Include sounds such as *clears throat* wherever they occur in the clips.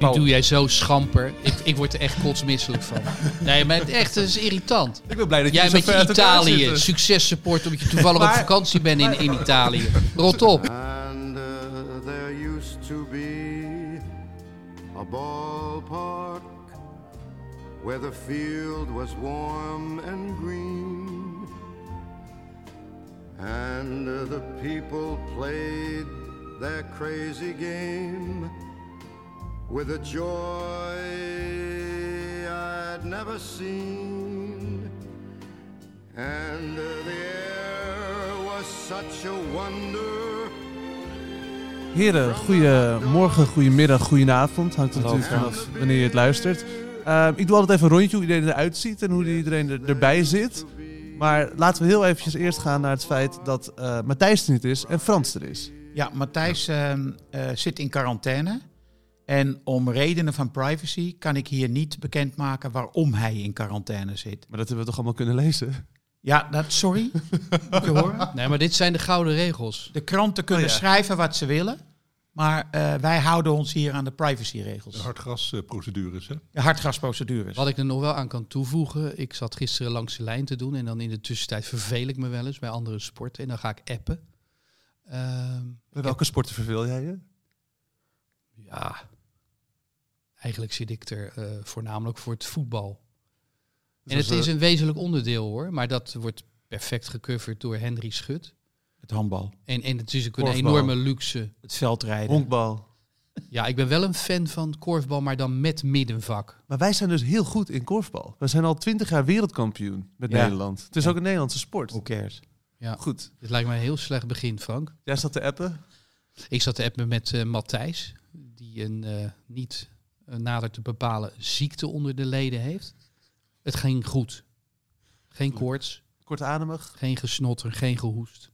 Nu doe jij zo schamper. Ik, ik word er echt kotsmisselijk van. Nee, maar echt, het is irritant. Ik ben blij dat Jij je met je Italië, zitten. successupport omdat je toevallig op vakantie bent in, in Italië. Rot op. And uh, there used to be a ballpark where the field was warm and green. And uh, the people played their crazy game with a joy I'd never seen. And uh, the air was such a wonder. Heren, goedemorgen, goedemiddag, goedenavond. Hangt er natuurlijk vanaf wanneer je het luistert. Ehm, ik doe altijd even een rondje hoe iedereen eruit ziet en hoe iedereen er, erbij zit. Maar laten we heel eventjes eerst gaan naar het feit dat eh, Matthijs er niet is en Frans er is. Ja, Matthijs ehm, eh, zit in quarantaine. En om redenen van privacy kan ik hier niet bekendmaken waarom hij in quarantaine zit. Maar dat hebben we toch allemaal kunnen lezen? Ja, dat, sorry. *laughs* Moet je horen? Nee, maar dit zijn de gouden regels. De kranten kunnen Oh ja. schrijven wat ze willen. Maar eh, wij houden ons hier aan de privacyregels. De hartgasprocedures, hè? De hartgasprocedures. Wat ik er nog wel aan kan toevoegen. Ik zat gisteren langs de lijn te doen. En dan in de tussentijd verveel ik me wel eens bij andere sporten. En dan ga ik appen. Ehm, Bij welke sporten verveel jij je? ja, eigenlijk zit ik er eh, voornamelijk voor het voetbal. En het is eh, een wezenlijk onderdeel hoor. Maar dat wordt perfect gecoverd door Henry Schut. Het handbal. En, en het is ook een Korfbal. enorme luxe. Het veldrijden. Honkbal. Ja, ik ben wel een fan van korfbal, maar dan met middenvak. Maar wij zijn dus heel goed in korfbal. We zijn al twintig jaar wereldkampioen met Ja. Nederland. Het is Ja. ook een Nederlandse sport. Who cares? Ja, Goed. dit lijkt mij een heel slecht begin, Frank. Jij zat te appen. Ik zat te appen met eh Matthijs, die een eh, niet nader te bepalen ziekte onder de leden heeft. Het ging goed. Geen koorts, Kortademig. geen gesnotter, geen gehoest.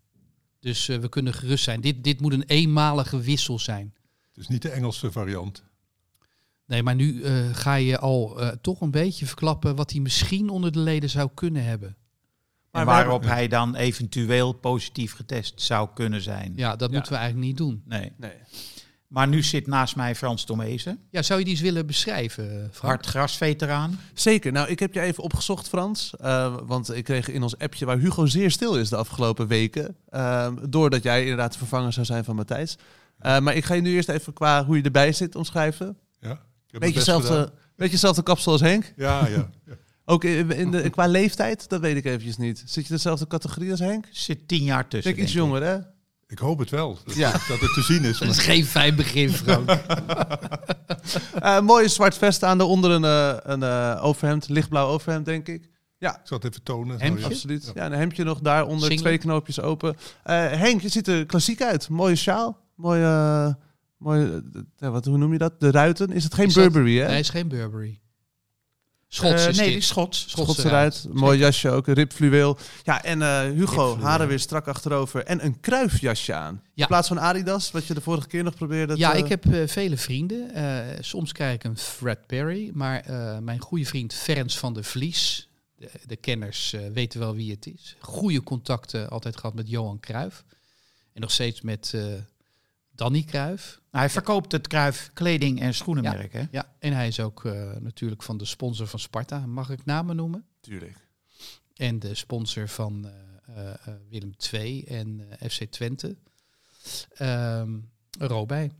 Dus eh, we kunnen gerust zijn. Dit, dit moet een eenmalige wissel zijn. Het is niet de Engelse variant. Nee, maar nu eh, ga je al eh, toch een beetje verklappen wat hij misschien onder de leden zou kunnen hebben. Maar we waarop hij dan eventueel positief getest zou kunnen zijn. Ja, dat Ja. moeten we eigenlijk niet doen. Nee. Nee. Maar nu zit naast mij Frans Tomezen. Ja, zou je die eens willen beschrijven, eh, Frank? Hartgrasveteraan. Zeker. Nou, ik heb je even opgezocht, Frans. Eh, want ik kreeg in ons appje waar Hugo zeer stil is de afgelopen weken. eh, doordat jij inderdaad de vervanger zou zijn van Matthijs. Eh, maar ik ga je nu eerst even qua hoe je erbij zit omschrijven. Ja? Ik heb Beetje beetje hetzelfde kapsel als Henk. Ja, ja. ja. Ook in, de, qua leeftijd, dat weet ik eventjes niet. Zit je dezelfde categorie als Henk? Zit tien jaar Ik tussen. denk iets denk ik. jonger, hè? Ik hoop het wel. Dat, Ja. dat het te zien is. Dat is maar- geen fijn begin, Frank. *laughs* Eh, mooie zwart vest aan, daaronder een, eh, een eh, overhemd, lichtblauw overhemd, denk ik. Ik zal het even tonen. Hemdje? Oh, ja. Absoluut. Ja, een hemdje nog daaronder, twee knoopjes open. Eh, Henk, je ziet er klassiek uit. Mooie sjaal. Mooie, mooie ja, wat, hoe noem je dat? De ruiten. Is het geen Is dat- Burberry, hè? Nee, het is geen Burberry. Schots is nee, die is Schots. Schotse Schotse ruit. ruit. Mooi jasje ook, een ribfluweel. Ja, en eh, Hugo, haren weer strak achterover. En een kruifjasje aan. Ja. In plaats van Adidas, wat je de vorige keer nog probeerde. Ja, te- ik heb eh, vele vrienden. Eh, soms krijg ik een Fred Perry. Maar eh, mijn goede vriend Ferens van der Vlies... De, de kenners eh, weten wel wie het is. Goede contacten altijd gehad met Johan Cruijff. En nog steeds met eh Danny Cruijff. Nou, hij verkoopt het Kruif kleding- en schoenenmerk. Hè? Ja, en hij is ook eh, natuurlijk van de sponsor van Sparta. Mag ik namen noemen? Tuurlijk. En de sponsor van eh, eh, Willem II en eh, FC Twente. Ehm Robij.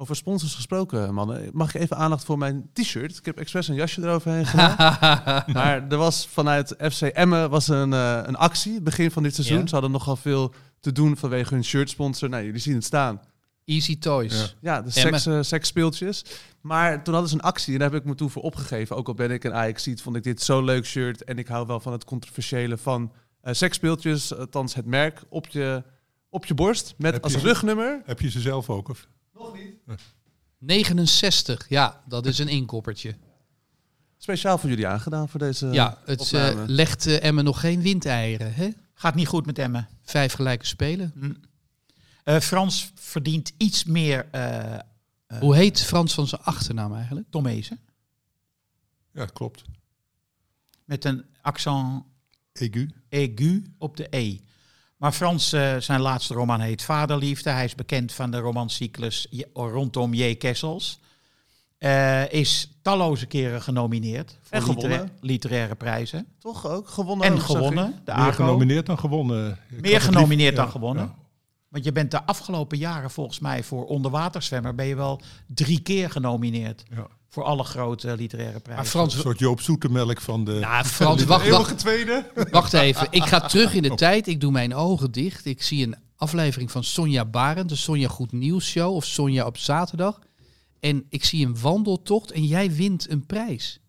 Over sponsors gesproken, mannen. Mag ik even aandacht voor mijn t-shirt? Ik heb expres een jasje eroverheen *laughs* gedaan. maar er was vanuit FC Emmen was een, eh, een actie begin van dit seizoen. Ja. Ze hadden nogal veel te doen vanwege hun shirtsponsor. Nou, jullie zien het staan. Easy Toys. Ja, de seks, eh, seksspeeltjes. Maar toen hadden ze een actie en daar heb ik me toen voor opgegeven. Ook al ben ik een ajax vond ik dit zo'n leuk shirt. En ik hou wel van het controversiële van eh seksspeeltjes. Althans het merk op je, op je borst. Met Heb als je- rugnummer. Heb je ze zelf ook? Of? 69, ja, dat is een inkoppertje. Speciaal voor jullie aangedaan voor deze ja, het eh, legt Emmen nog geen windeieren. Hè? Gaat niet goed met Emmen. Vijf gelijke spelen. Hm. Eh, Frans verdient iets meer eh eh, Hoe heet Frans van zijn achternaam eigenlijk? Tomezen. Ja, klopt. Met een accent Egu. aigu op de E. Maar Frans, eh, zijn laatste roman heet Vaderliefde. Hij is bekend van de romancyclus rondom J. Kessels. Eh, is talloze keren genomineerd voor En gewonnen. litera- literaire prijzen. Toch ook gewonnen. En ook, gewonnen. De Meer genomineerd dan gewonnen. Ik Meer genomineerd lief- dan gewonnen. ja. Want je bent de afgelopen jaren volgens mij voor onderwaterzwemmer... ben je wel drie keer genomineerd. Ja. Voor alle grote literaire Maar prijzen. Frans, Een soort Joop Zoetemelk van de... nou, Frans *laughs* wacht, wacht, tweede. *laughs* wacht even. Ik ga *laughs* terug in de tijd. Ik doe mijn ogen dicht. Ik zie een aflevering van Sonja Barend. De Sonja Goed Nieuws Show. Of Sonja op zaterdag. En ik zie een wandeltocht. En jij wint een prijs.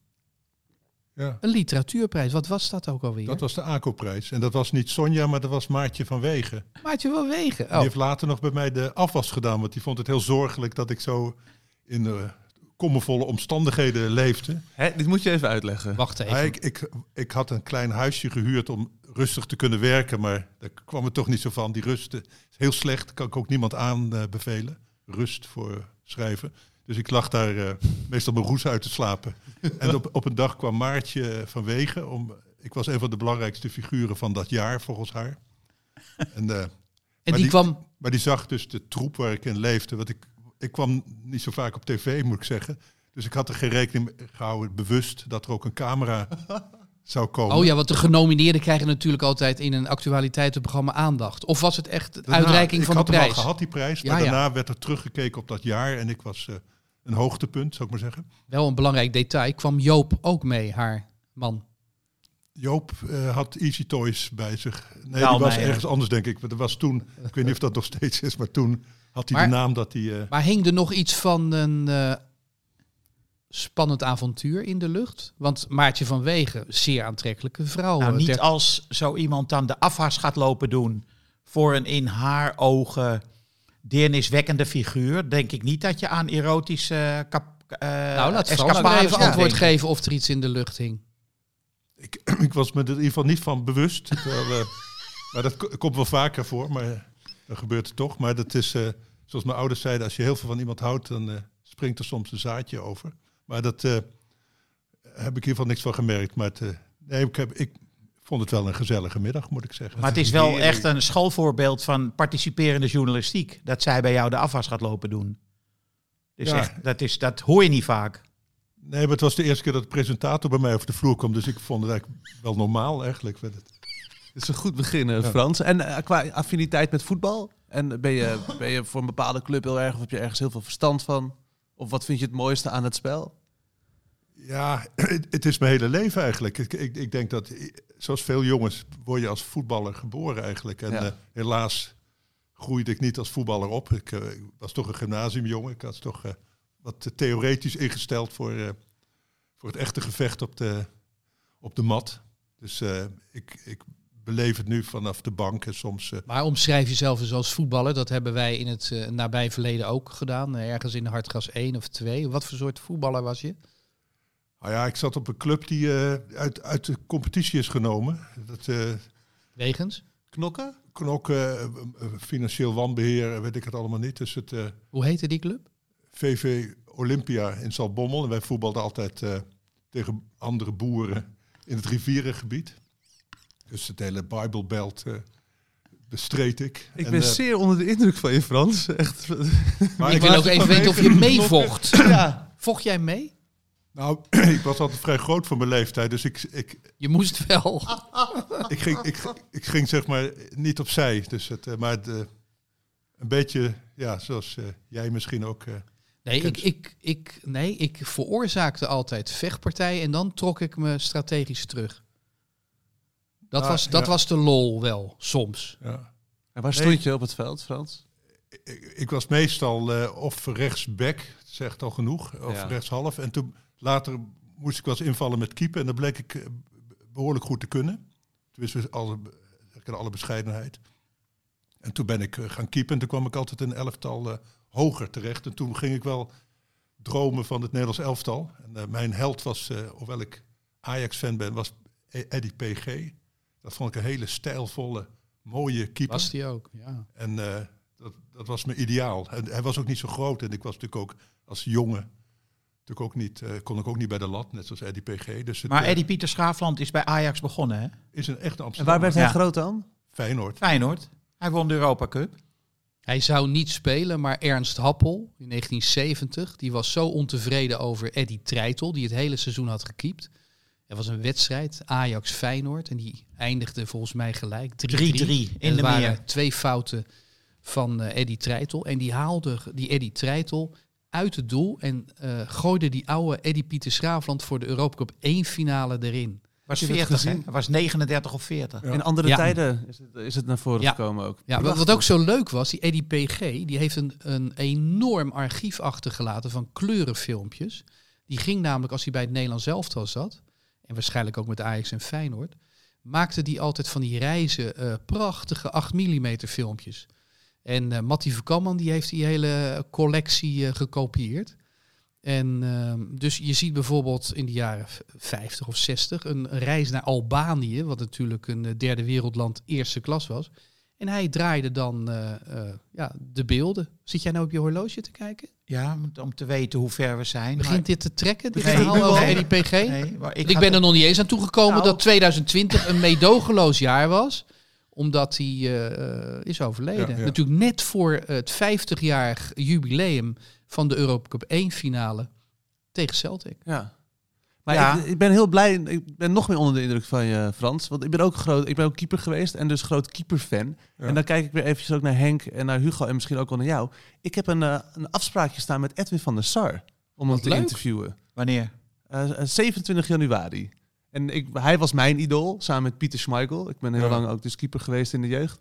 Ja. Een literatuurprijs. Wat was dat ook alweer? Dat was de ACO-prijs. En dat was niet Sonja, maar dat was Maartje van Wegen. Maatje wel wegen. Die Oh. heeft later nog bij mij de afwas gedaan. Want die vond het heel zorgelijk dat ik zo in uh, kommervolle omstandigheden leefde. Hè, dit moet je even uitleggen. Wacht even. Maar ik, ik, ik had een klein huisje gehuurd om rustig te kunnen werken. Maar daar kwam het toch niet zo van. Die rust eh, is heel slecht. Kan ik ook niemand aanbevelen. Rust voor schrijven. Dus ik lag daar eh, meestal mijn roes uit te slapen. *laughs* En op, op een dag kwam Maartje van Wegen. Om, ik was een van de belangrijkste figuren van dat jaar, volgens haar. En, eh, *laughs* en maar die, die- kwam... maar die zag dus de troep waar ik in leefde. Want ik, ik kwam niet zo vaak op tv, moet ik zeggen. Dus ik had er geen rekening mee gehouden, bewust, dat er ook een camera *laughs* zou komen. Oh ja, want de genomineerden krijgen natuurlijk altijd in een actualiteitenprogramma aandacht. Of was het echt de Daarna- uitreiking ik van de had hem al prijs? gehad, die prijs. Maar ja. daarna werd er teruggekeken op dat jaar. En ik was eh, een hoogtepunt, zou ik maar zeggen. Wel een belangrijk detail. Kwam Joop ook mee, haar man? Joop eh, had Easy Toys bij zich. Nee, die was nee, ergens anders, denk ik. Maar dat was toen, ik weet niet of dat nog steeds is, maar toen had hij Maar- de naam dat hij... eh, Maar hing er nog iets van een eh, spannend avontuur in de lucht? Want Maartje van Wegen, zeer aantrekkelijke vrouw. Nou, niet ter- als zo iemand dan de afwas gaat lopen doen voor een in haar ogen deerniswekkende figuur, denk ik niet dat je aan erotische kap, eh nou, laat Frans maar escapades even antwoord denken. geven of er iets in de lucht hing. ik, *clears throat* ik was me er in ieder geval niet van bewust. terwijl, eh, maar dat ko- komt wel vaker voor, maar dan gebeurt het toch. Maar dat is, eh, zoals mijn ouders zeiden, als je heel veel van iemand houdt, dan eh, springt er soms een zaadje over. Maar dat eh, heb ik in ieder geval niks van gemerkt. Maar het, eh, nee, ik, heb, ik vond het wel een gezellige middag, moet ik zeggen. Maar het is wel echt een schoolvoorbeeld van participerende journalistiek. Dat zij bij jou de afwas gaat lopen doen. Dus Ja. echt, dat, is, dat hoor je niet vaak. Nee, maar het was de eerste keer dat de presentator bij mij over de vloer kwam. Dus ik vond het eigenlijk wel normaal eigenlijk. het. Is een goed begin, eh, Ja. Frans. En eh, qua affiniteit met voetbal? En ben je, ben je voor een bepaalde club heel erg, of heb je ergens heel veel verstand van? Of wat vind je het mooiste aan het spel? Ja, *clears throat* het, is mijn hele leven eigenlijk. Ik, ik, ik denk dat, zoals veel jongens, word je als voetballer geboren eigenlijk. En Ja. eh, helaas groeide ik niet als voetballer op. Ik, eh, ik was toch een gymnasiumjongen. Ik was toch eh, wat theoretisch ingesteld voor, voor het echte gevecht op de, op de mat. Dus ik, ik beleef het nu vanaf de bank en soms... Maar omschrijf jezelf eens als voetballer. Dat hebben wij in het nabij verleden ook gedaan. ergens in Hartgras 1 of 2. Wat voor soort voetballer was je? Nou ja, ik zat op een club die eh, uit, uit de competitie is genomen. Dat, eh, Wegens? Knokken? knokken, eh, financieel wanbeheer, eh, weet ik het allemaal niet. Dus het... eh, Hoe heette die club? VV Olympia in Zaltbommel. En wij voetbalden altijd eh, tegen andere boeren in het rivierengebied. Dus het hele Bijbelbelt eh bestreed ik. Ik En, ben zeer onder de indruk van je, Frans. Echt. maar ik wil ook even weten of je meevocht. ja. Vocht jij mee? Nou, *clears throat* ik was altijd vrij groot voor mijn leeftijd. Dus ik, ik, Je moest wel. *laughs* ik, ging, ik, ik ging zeg maar niet opzij. Dus het, eh, maar het, een beetje, ja, zoals eh, jij misschien ook. eh, Nee, ik, ik, ik, nee, ik veroorzaakte altijd vechtpartijen en dan trok ik me strategisch terug. Dat, Ah, was, dat ja. was de lol wel, soms. Ja. En waar Nee. stond je op het veld, Frans? Ik, ik was meestal eh, of rechtsback, zegt al genoeg, of Ja. rechtshalf. En toen later moest ik wel eens invallen met keeper. En dat bleek ik eh, behoorlijk goed te kunnen. Tenminste, alle, ik in alle bescheidenheid. En toen ben ik eh, gaan keepen. En toen kwam ik altijd een elftal eh, hoger terecht. En toen ging ik wel dromen van het Nederlands elftal. En eh, mijn held was, eh, hoewel ik Ajax-fan ben, was E- Eddie PG. Dat vond ik een hele stijlvolle, mooie keeper. Was die ook, ja. En eh, dat, dat was mijn ideaal. En hij was ook niet zo groot. En ik was natuurlijk ook als jongen. Natuurlijk ook niet, eh, kon ik ook niet bij de lat, net zoals Eddie PG. Dus het Maar eh, Eddie Pieter Schaafland is bij Ajax begonnen, hè? is een echte En Amsterdam. waar werd hij Ja. groot dan? Feyenoord. Feyenoord. Hij won de Europa Cup. Hij zou niet spelen, maar Ernst Happel in 1970, die was zo ontevreden over Eddie Treitel, die het hele seizoen had gekiept. Er was een wedstrijd, Ajax-Feyenoord, en die eindigde volgens mij gelijk 3-3. 3-3 En in de waren meer. twee fouten van eh Eddie Treitel. En die haalde die Eddie Treitel uit het doel en eh, gooide die oude Eddie Pieter Schraafland voor de Europa Cup 1 finale erin. Was Heb je dat 40, hè? was 39 of 40. Ja. In andere Ja. tijden is het, is het naar voren Ja. gekomen ook. Ja, wat, wat ook zo leuk was, die Eddie PG, die heeft een, een enorm archief achtergelaten van kleurenfilmpjes. Die ging namelijk, als hij bij het Nederlands elftal zat, en waarschijnlijk ook met Ajax en Feyenoord, maakte die altijd van die reizen eh, prachtige 8 mm filmpjes. En eh Mattie Verkamman, die heeft die hele collectie eh, gekopieerd. En ehm, dus je ziet bijvoorbeeld in de jaren v- 50 of 60 een reis naar Albanië, wat natuurlijk een eh, derde wereldland eerste klas was. En hij draaide dan ja, de beelden. Zit jij nou op je horloge te kijken? Ja, om- te weten hoe ver we zijn. Begint dit te trekken, dit Nee, verhaal over. Eddie PG? Nee, Ik, had ben er nog niet eens aan toegekomen Nou. dat 2020 een meedogenloos jaar was. Omdat hij eh, is overleden. Ja, ja. Natuurlijk net voor het 50-jarig jubileum van de Europa Cup 1 finale tegen Celtic. Ja. Maar Ja. Ik, ik ben heel blij, ik ben nog meer onder de indruk van je, Frans. Want ik ben ook groot, ik ben ook keeper geweest en dus groot keeperfan. Ja. En dan kijk ik weer eventjes ook naar Henk en naar Hugo en misschien ook wel naar jou. Ik heb een, eh, een afspraakje staan met Edwin van der Sar om hem te leuk. interviewen. Wanneer? Eh, eh, 27 januari. En ik, hij was mijn idool, samen met Pieter Schmeichel. Ik ben heel Ja. lang ook dus keeper geweest in de jeugd.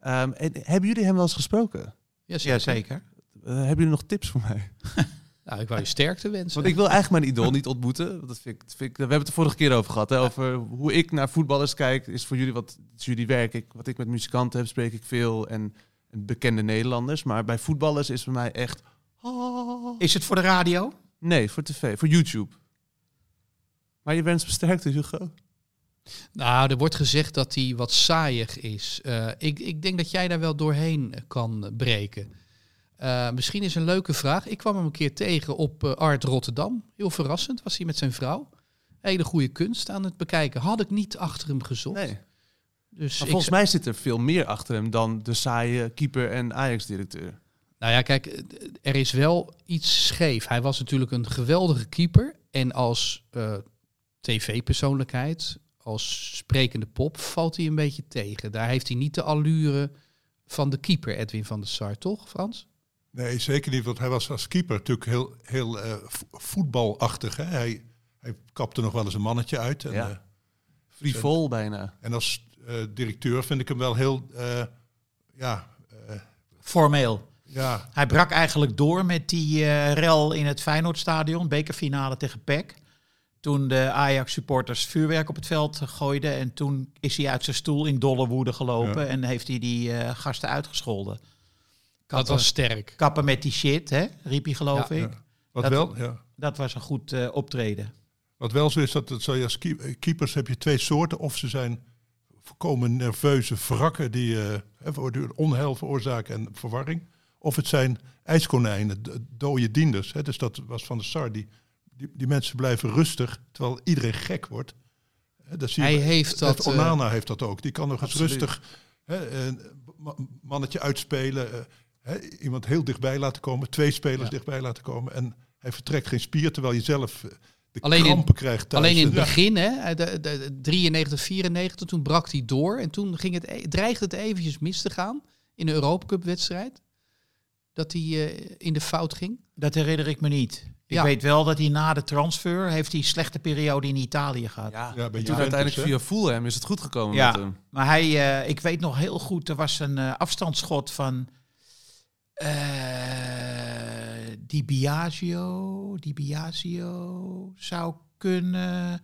Ehm, en, hebben jullie hem wel eens gesproken? Ja, Ja, zeker. Eh, hebben jullie nog tips voor mij? *laughs* Nou, ik wou je sterkte wensen. Want ik wil eigenlijk mijn idool niet ontmoeten. Want Dat vind ik, dat vind ik, we hebben het de vorige keer over gehad. Hè, over hoe ik naar voetballers kijk. Is voor jullie wat is jullie werk. Ik, wat ik met muzikanten heb, spreek ik veel. En, en bekende Nederlanders. Maar bij voetballers is voor mij echt. oh. Is het voor de radio? Nee, voor tv, voor YouTube. Maar je wens besterkte, Hugo. Nou, er wordt gezegd dat hij wat saaiig is. Eh, ik, ik denk dat jij daar wel doorheen kan breken. Eh, misschien is een leuke vraag. Ik kwam hem een keer tegen op eh, Art Rotterdam. Heel verrassend was hij met zijn vrouw. Hele goede kunst aan het bekijken. Had ik niet achter hem gezocht. Nee. Dus Maar volgens mij zit er veel meer achter hem dan de saaie keeper en Ajax-directeur. Nou ja, kijk, er is wel iets scheef. Hij was natuurlijk een geweldige keeper. En als tv-persoonlijkheid, als sprekende pop, valt hij een beetje tegen. Daar heeft hij niet de allure van de keeper, Edwin van der Sar, toch, Frans? Nee, zeker niet. Want hij was als keeper natuurlijk heel, heel eh, vo- voetbalachtig. Hè? Hij, hij kapte nog wel eens een mannetje uit. En, Ja. eh, Frivol bijna. en als eh, directeur vind ik hem wel heel... eh, ja, eh, Formeel. ja, Hij brak eigenlijk door met die eh, rel in het Feyenoordstadion, bekerfinale tegen PEC. Toen de Ajax-supporters vuurwerk op het veld gooiden. En toen is hij uit zijn stoel in dolle woede gelopen Ja. en heeft hij die eh, gasten uitgescholden. Dat was sterk. kappen met die shit, hè? riep hij geloof Ja. ik. ja. Wat, Dat- wel, ja. Dat was een goed eh, optreden. Wat wel zo is, dat het, zo, als eh, keepers heb je twee soorten. Of ze zijn volkomen nerveuze wrakken die eh, hè, voortdurend onheil veroorzaken en verwarring. Of het zijn ijskonijnen, dode dienders. Hè. Dus dat was van de SAR. Die, die, die mensen blijven rustig, terwijl iedereen gek wordt. Dat zie je Hij heeft dat... dat eh, Onana heeft dat ook. Die kan nog eens rustig hè, een ma- mannetje uitspelen. eh, hè, iemand heel dichtbij laten komen. Twee spelers Ja. dichtbij laten komen. En hij vertrekt geen spier, terwijl je zelf eh, de Alleen in- krijgt thuis. Alleen in het Ja. begin, hè, de, de, de 93, 94, toen brak hij door. En toen ging het, e- dreigde het eventjes mis te gaan in de Europa Cup wedstrijd. Dat hij eh, in de fout ging? Dat herinner ik me niet. Ik Ja. weet wel dat hij na de transfer heeft hij een slechte periode in Italië gehad. Ja, Ja, toen uiteindelijk via Fulham is het goed gekomen Ja. met hem. Maar hij, eh, ik weet nog heel goed, er was een eh, afstandsschot van eh Di Biagio, Di Biagio zou kunnen.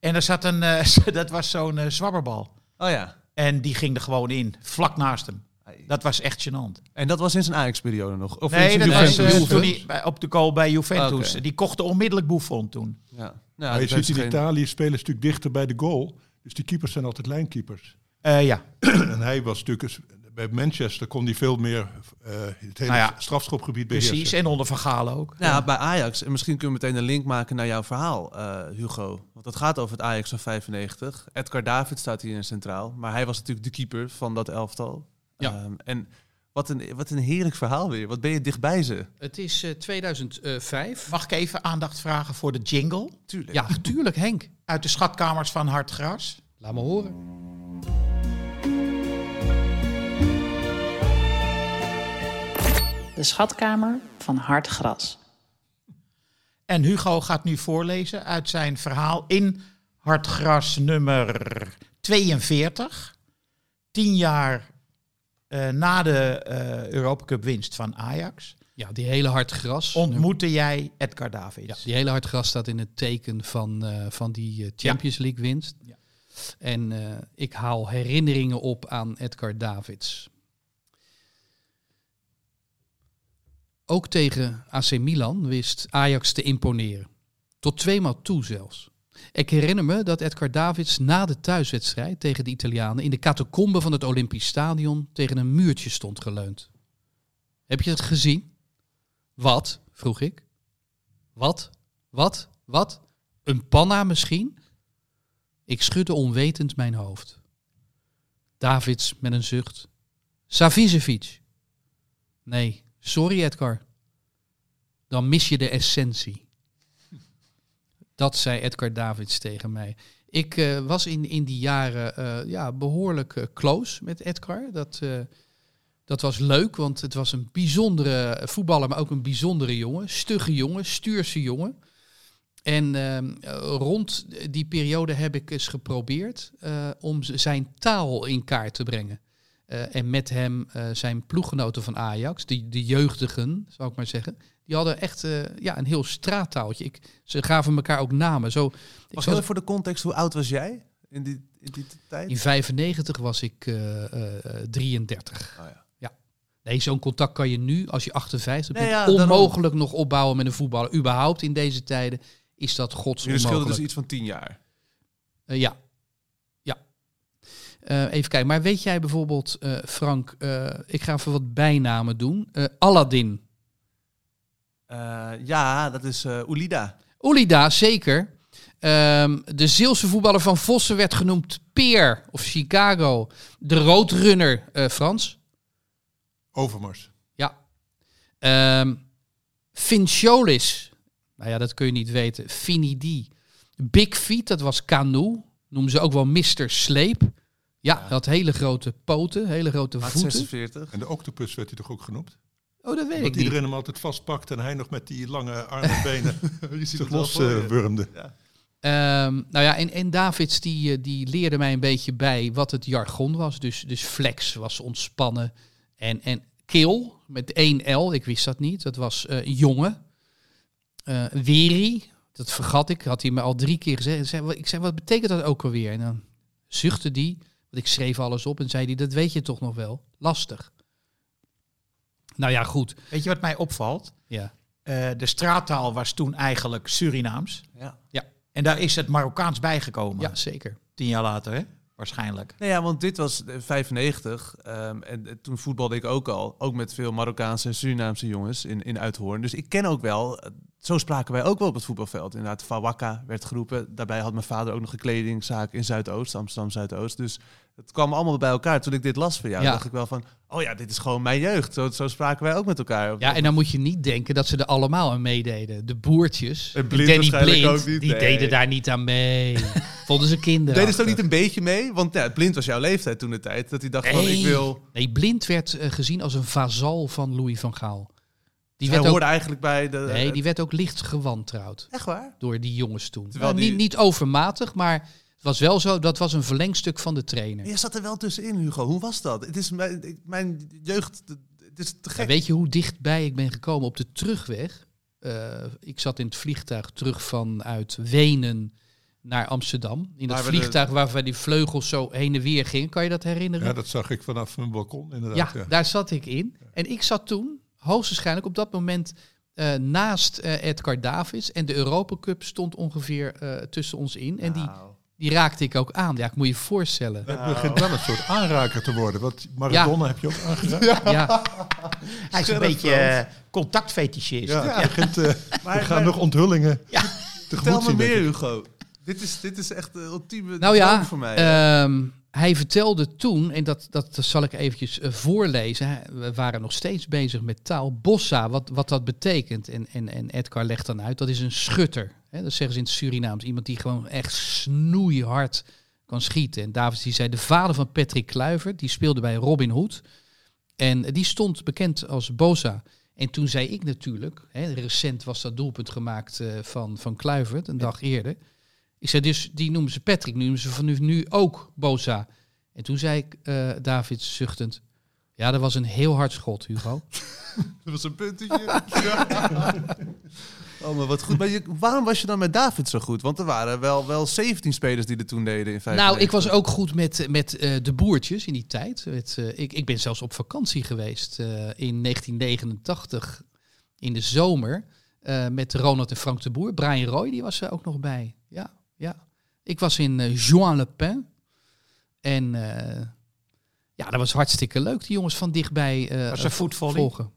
En er zat een, eh, *laughs* dat was zo'n zwabberbal. Oh ja. En die ging er gewoon in, vlak naast hem. Dat was echt gênant. En dat was in zijn Ajax-periode nog? Of in nee, dat was eh, toen hij bij- op de goal bij Juventus. Die kochten onmiddellijk Buffon toen. Ja. Nou, Maar dat je ziet in geen- Italië spelen ze natuurlijk dichter bij de goal. Dus die keepers zijn altijd lijnkeepers. Eh, ja, en hij was natuurlijk... bij Manchester kon hij veel meer eh, het hele Nou ja, strafschopgebied beheersen. precies. En onder Van Gaal ook. Ja, bij Ajax. En misschien kunnen we meteen een link maken naar jouw verhaal, eh, Hugo. Want het gaat over het Ajax van 95. Edgar David staat hier in centraal. Maar hij was natuurlijk de keeper van dat elftal. Ja. Ehm, en wat een, wat een heerlijk verhaal weer. Wat ben je dichtbij ze? Het is eh, 2005. Mag ik even aandacht vragen voor de jingle? Tuurlijk. Ja, tuurlijk Henk. Uit de schatkamers van Hartgras. Laat me horen. De schatkamer van hard gras. En Hugo gaat nu voorlezen uit zijn verhaal in Hartgras nummer 42. Tien jaar eh, na de eh Europa Cup winst van Ajax Ja, die hele hard gras. ontmoette jij Edgar Ja, Davids. die hele hard gras staat in het teken van, eh, van die Champions League winst. Ja. En ik haal herinneringen op aan Edgar Davids. Ook tegen AC Milan wist Ajax te imponeren. Tot tweemaal toe zelfs. Ik herinner me dat Edgar Davids na de thuiswedstrijd tegen de Italianen in de catacombe van het Olympisch Stadion tegen een muurtje stond geleund. Heb je het gezien? Wat? vroeg ik. Wat? Wat? Wat? Een panna misschien? Ik schudde onwetend mijn hoofd. Davids met een zucht. Savicevic. Nee, sorry Edgar. Dan mis je de essentie. Dat zei Edgar Davids tegen mij. Ik eh, was in, in die jaren eh, ja, behoorlijk eh, close met Edgar. Dat, dat was leuk, want het was een bijzondere voetballer, maar ook een bijzondere jongen. Stugge jongen, stuurse jongen. En ehm, eh, rond die periode heb ik eens geprobeerd om zijn taal in kaart te brengen. En met hem zijn ploeggenoten van Ajax, die, de jeugdigen, zou ik maar zeggen. Die hadden echt eh, ja, een heel straattaaltje. Ik, ze gaven elkaar ook namen. Zo, Was heel voor de context, hoe oud was jij in die, in die tijd? in 95 was ik eh, eh, eh, 33. Oh ja. Nee, zo'n contact kan je nu, als je 58 Nee, bent, daarom. onmogelijk nog opbouwen met een voetballer. Überhaupt in deze tijden is dat gods Jullie scheelden dus iets van tien jaar. Ja. Ja. Even kijken. Maar weet jij bijvoorbeeld, Frank, ik ga even wat bijnamen doen. Aladdin. Eh, ja, dat is eh Ulida. Olida, zeker. Ehm, de Zeelse voetballer van Vossen werd genoemd Peer of Chicago. De roodrunner, eh, Frans. Overmars. Ja. Ehm Fincholis. Nou ja, dat kun je niet weten. Finidi. Big Feet, dat was Canoe. Noemen ze ook wel Mr. Sleep. Ja, Ja. dat hele grote poten, hele grote voeten. 46. En de octopus werd hij toch ook genoemd? Oh, dat weet ik Dat niet. iedereen hem altijd vastpakt en hij nog met die lange armen en *laughs* benen Je ziet zich het wel voor je. loswurmde. Ehm, nou ja, en, en Davids die, eh, die leerde mij een beetje bij wat het jargon was. Dus, dus flex was ontspannen. En, en kill met één L, ik wist dat niet. Dat was eh, een jongen. Eh Weri, dat vergat ik, had hij me al drie keer gezegd. Ik zei, wat- Ik zei, wat betekent dat ook alweer? En dan zuchtte die, want ik schreef alles op en zei hij, dat weet je toch nog wel? Lastig. Nou ja, goed. Weet je wat mij opvalt? Ja. Eh, de straattaal was toen eigenlijk Surinaams. Ja. En daar is het Marokkaans bijgekomen. ja, zeker. Tien jaar later, hè? Waarschijnlijk. Nee, ja, want dit was eh, 95. ehm, en eh, toen voetbalde ik ook al. Ook met veel Marokkaanse en Surinaamse jongens in, in Uithoorn. Dus ik ken ook wel... eh, Zo spraken wij ook wel op het voetbalveld. Inderdaad, Fawakka werd geroepen. Daarbij had mijn vader ook nog een kledingzaak in Zuidoost, Amsterdam Zuidoost. Dus het kwam allemaal bij elkaar. Toen ik dit las van jou, Ja. dacht ik wel van... Oh ja, dit is gewoon mijn jeugd. Zo, zo spraken wij ook met elkaar. Ja, en dan moet je niet denken dat ze er allemaal aan meededen. De boertjes, En Blind Danny waarschijnlijk Blind, ook niet. die Nee. deden daar niet aan mee. *laughs* Vonden ze kinderen. Deden ze ook niet een beetje mee? Want ja, Blind was jouw leeftijd toen de tijd. Dat hij dacht van, ik wil... Nee, Blind werd eh, gezien als een vazal van Louis van Gaal. Die Hij werd, ook, hoorde eigenlijk bij de... nee, die werd ook licht gewantrouwd Echt waar? door die jongens toen. Terwijl Nou, die- niet, niet overmatig, maar het was wel zo, dat was een verlengstuk van de trainer. Je zat er wel tussenin, Hugo. Hoe was dat? Het is mijn, mijn jeugd... Het is te Ja, gek. weet je hoe dichtbij ik ben gekomen op de terugweg? Eh, ik zat in het vliegtuig terug vanuit Wenen naar Amsterdam. In dat Waar we de- vliegtuig waar die vleugels zo heen en weer gingen. Kan je dat herinneren? Ja, dat zag ik vanaf mijn balkon Ja, inderdaad. Ja, daar zat ik in. En ik zat toen, hoogstwaarschijnlijk op dat moment, eh, naast eh, Edgar Davids. En de Europa Cup stond ongeveer eh, tussen ons in. En die, Nou. Die raakte ik ook aan. Ja, ik moet je voorstellen. Het begint wel een soort aanraker te worden. Wat Maradona heb je ook aangeraakt. Ja, Hij is een beetje contactfetischist. Ja, het begint, eh, *laughs* Maar- er gaan maar- nog onthullingen Ja. tegemoet Vertel me meer. Hugo. Dit is, dit is echt de ultieme nou ja, droom voor mij. ehm, hij vertelde toen, en dat, dat zal ik eventjes eh, voorlezen. We waren nog steeds bezig met taal. Bossa, wat, wat dat betekent. En, en, en Edgar legt dan uit, dat is een schutter. Hè, dat zeggen ze in het Surinaams. Iemand die gewoon echt snoeihard kan schieten. En Davids die zei, de vader van Patrick Kluivert, die speelde bij Robin Hood. En die stond bekend als Bosa. En toen zei ik natuurlijk, hè, recent was dat doelpunt gemaakt eh, van, van Kluivert, een dag eerder. Ik zei dus, die noemen ze Patrick, nu noemen ze van nu, nu ook Boza. En toen zei ik, eh, David zuchtend, ja, dat was een heel hard schot, Hugo. *laughs* Dat was een puntetje. *laughs* oh, maar wat goed. Maar je, waarom was je dan met David zo goed? Want er waren wel, wel 17 spelers die er toen deden in 95. nou, ik was ook goed met, met eh, de boertjes in die tijd. Met, eh, ik, ik ben zelfs op vakantie geweest in 1989 in de zomer met Ronald en Frank de Boer. Brian Roy, die was er ook nog bij. Ja, ja. Ik was in eh Juan Le Pen. En eh, ja, dat was hartstikke leuk. Die jongens van dichtbij eh, Was er voetvolley? volgen.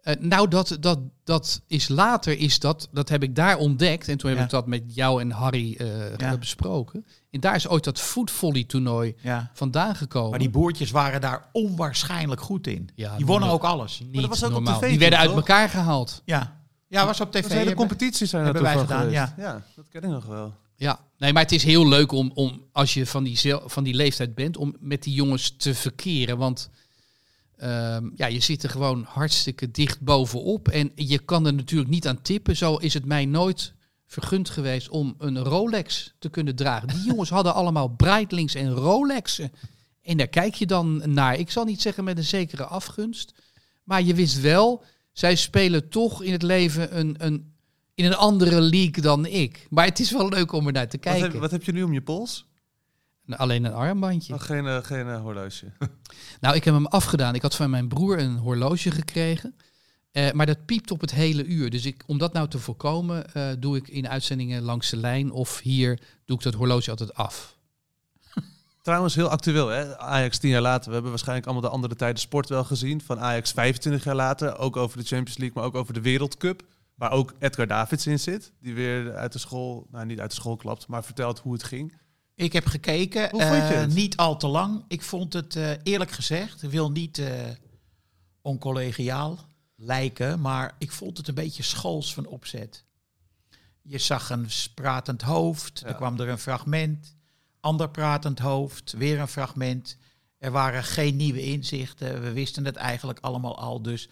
Eh, nou, dat, dat, dat is later, is dat, dat heb ik daar ontdekt. En toen heb Ja. ik dat met jou en Harry eh, Ja. besproken. En daar is ooit dat voetvolley toernooi Ja. vandaan gekomen. Maar die boertjes waren daar onwaarschijnlijk goed in. Ja, die wonnen ook alles. niet dat was ook op normaal. tv Die werden uit elkaar gehaald. Ja, ja was op tv. Dat hele competities zijn er hebben wij gedaan, geweest. ja. dat ken ik nog wel. Ja, nee, maar het is heel leuk om, om als je van die, van die leeftijd bent, om met die jongens te verkeren. Want ehm, ja, je zit er gewoon hartstikke dicht bovenop. En je kan er natuurlijk niet aan tippen. Zo is het mij nooit vergund geweest om een Rolex te kunnen dragen. Die *laughs* jongens hadden allemaal Breitlings en Rolexen. En daar kijk je dan naar. Ik zal niet zeggen met een zekere afgunst. Maar je wist wel, zij spelen toch in het leven een, een, in een andere league dan ik. Maar het is wel leuk om er naar te Wat kijken. heb, wat heb je nu om je pols? Alleen een armbandje. Oh, geen, eh, geen eh, horloge. *laughs* Nou, ik heb hem afgedaan. Ik had van mijn broer een horloge gekregen. Eh, maar dat piept op het hele uur. Dus ik, om dat nou te voorkomen, doe ik in uitzendingen langs de lijn of hier doe ik dat horloge altijd af. *laughs* Trouwens, heel actueel, hè? Ajax 10 jaar later. We hebben waarschijnlijk allemaal de andere tijden sport wel gezien. Van Ajax 25 jaar later. Ook over de Champions League, maar ook over de Wereldcup. Waar ook Edgar Davids in zit. Die weer uit de school, nou niet uit de school klapt, maar vertelt hoe het ging. Ik heb gekeken, Hoe vond je eh, het? niet al te lang. Ik vond het eh, eerlijk gezegd, wil niet eh oncollegiaal lijken, maar ik vond het een beetje schools van opzet. Je zag een pratend hoofd, Ja. er kwam er een fragment, ander pratend hoofd, weer een fragment. Er waren geen nieuwe inzichten, we wisten het eigenlijk allemaal al. Dus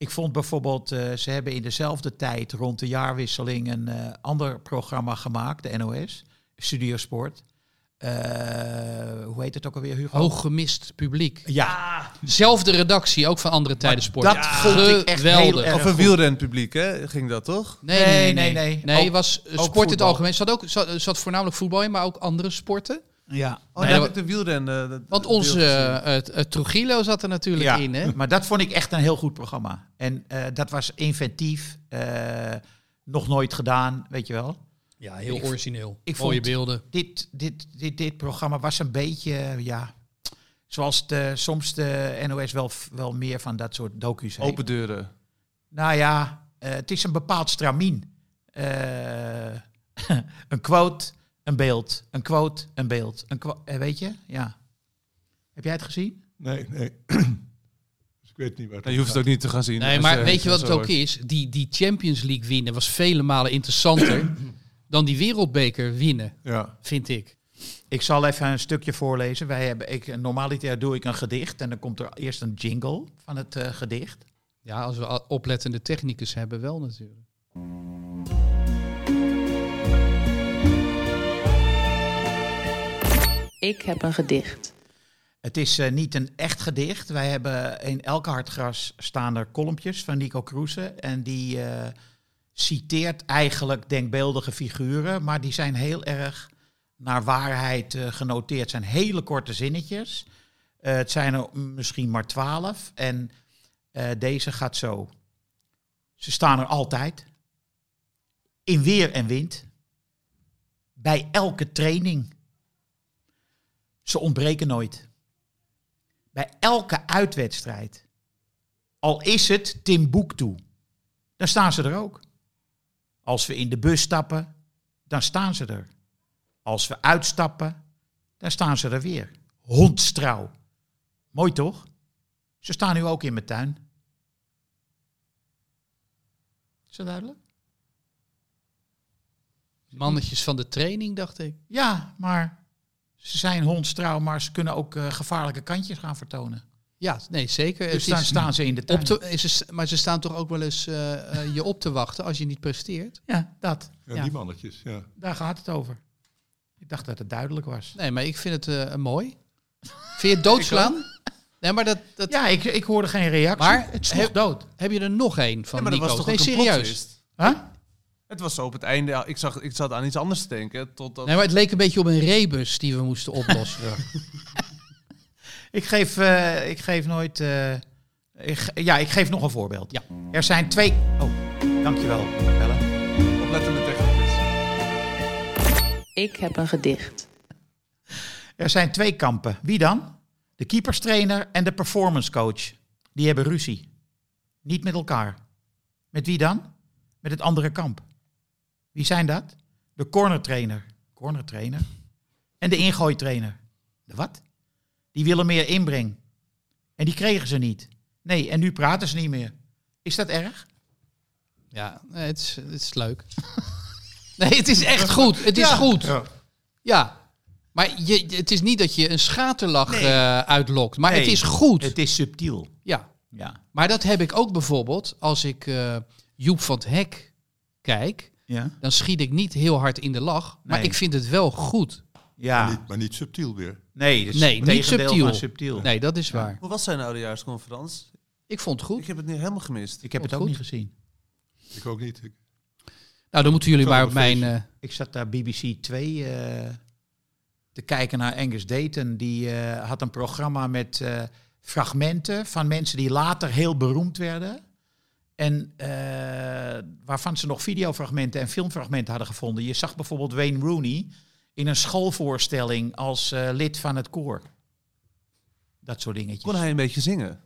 ik vond bijvoorbeeld, eh, ze hebben in dezelfde tijd rond de jaarwisseling een eh, ander programma gemaakt, de NOS, Studiosport. Eh, hoe heet het ook alweer, Hugo? Hoog gemist publiek. Ja, Zelfde redactie, ook van andere tijden sport. dat vond ik echt heel Geweldig. erg Of een wielrenpubliek, hè? Ging dat toch? Nee, nee, nee. Nee, Nee, nee, nee. Ook- was sport in het algemeen. Zat, ook, zat, zat voornamelijk voetbal in, maar ook andere sporten. Ja. Oh, Nee, daar dat- heb ik de wielren... dat- Want onze eh, het, het Trujillo zat er natuurlijk ja. in. Hè? Maar dat vond ik echt een heel goed programma. En eh, dat was inventief, eh, nog nooit gedaan, weet je wel. Ja, heel Ik- origineel. ik Mooie vond- beelden. Dit, dit, dit, dit programma was een beetje, ja, zoals de, soms de NOS wel, wel meer van dat soort docu's heeft. Open deuren. Nou ja, eh, het is een bepaald stramien. Eh, *laughs* een quote, een beeld. Een quote, een beeld. Een qua- eh, weet je? Ja. Heb jij het gezien? Nee, nee. *clears throat* dus ik weet niet waar het Nou, je hoeft het ook niet te gaan zien. Nee, maar je- weet je wat het ook is? Die, die Champions League winnen was vele malen interessanter *clears throat* dan die wereldbeker winnen, Ja. vind ik. Ik zal even een stukje voorlezen. Wij hebben, ik, normaliter doe ik een gedicht en dan komt er eerst een jingle van het eh, gedicht. Ja, als we oplettende technicus hebben, wel natuurlijk. Ik heb een gedicht. Het is eh, niet een echt gedicht. Wij hebben in elke hartgras staan er kolompjes van Nico Kroese. En die eh, citeert eigenlijk denkbeeldige figuren. Maar die zijn heel erg naar waarheid eh, genoteerd. Het zijn hele korte zinnetjes. Het zijn er misschien maar twaalf. En deze gaat zo. Ze staan er altijd. In weer en wind. Bij elke training. Ze ontbreken nooit. Bij elke uitwedstrijd. Al is het Timbuktu. Dan staan ze er ook. Als we in de bus stappen, dan staan ze er. Als we uitstappen, dan staan ze er weer. Hondstrouw. Mooi toch? Ze staan nu ook in mijn tuin. Is dat duidelijk? Mannetjes van de training, dacht ik. Ja, maar ze zijn hondstrouw, maar ze kunnen ook eh, gevaarlijke kantjes gaan vertonen. Ja, nee, zeker. Dus Het dan is staan ze in de tuin. op te, is het- maar ze staan toch ook wel eens eh, eh, je op te wachten als je niet presteert? Ja, dat. Ja, Ja. Die mannetjes, ja. Daar gaat het over. Ik dacht dat het duidelijk was. Nee, maar ik vind het eh, mooi. Vind je het doodslaan? *laughs* Nee, maar dat, dat, Ja, ik, ik hoorde geen reactie. Maar het sloeg heb- dood. heb je er nog één van Ja, maar dat Nico? was toch nee, ook een serieus. Huh? Het was zo op het einde. Ik, zag, ik zat aan iets anders te denken. Totdat... Nee, maar het leek een beetje op een rebus die we moesten *laughs* oplossen. *laughs* Ik geef, eh, ik geef nooit... eh, ik, ja, ik geef nog een voorbeeld. Ja. Er zijn twee... Oh, dankjewel, Belle. Oplettende technicus. Ik heb een gedicht. Er zijn twee kampen. Wie dan? De keeperstrainer en de performance coach. Die hebben ruzie. Niet met elkaar. Met wie dan? Met het andere kamp. Wie zijn dat? De cornertrainer. Cornertrainer. En de ingooitrainer. De wat? Die willen meer inbreng. En die kregen ze niet. Nee, en nu praten ze niet meer. Is dat erg? ja, nee, het is, het is leuk. *laughs* Nee, het is echt goed. Het is Ja. goed. Ja. Ja. Maar je, het is niet dat je een schaterlach Nee. eh, uitlokt. Maar Nee, het is goed. Het is subtiel. Ja. Ja. Maar dat heb ik ook bijvoorbeeld als ik eh, Joep van het Hek kijk. Ja. Dan schiet ik niet heel hard in de lach. Maar Nee. ik vind het wel goed. Ja. Maar, niet, maar niet subtiel weer. Nee, dat is Nee, niet subtiel. subtiel. Nee, dat is waar. Hoe was zijn oudejaarsconferentie? Ik vond het goed. Ik heb het nu helemaal gemist. Ik heb het ook Goed. niet gezien. Ik ook niet. Ik, Nou, dan moeten jullie maar op mijn... eh, Ik zat daar BBC 2 eh, te kijken naar Angus Dayton. Die eh, had een programma met eh, fragmenten van mensen die later heel beroemd werden. En eh, waarvan ze nog videofragmenten en filmfragmenten hadden gevonden. Je zag bijvoorbeeld Wayne Rooney in een schoolvoorstelling als eh, lid van het koor. Dat soort dingetjes. Kon hij een beetje zingen?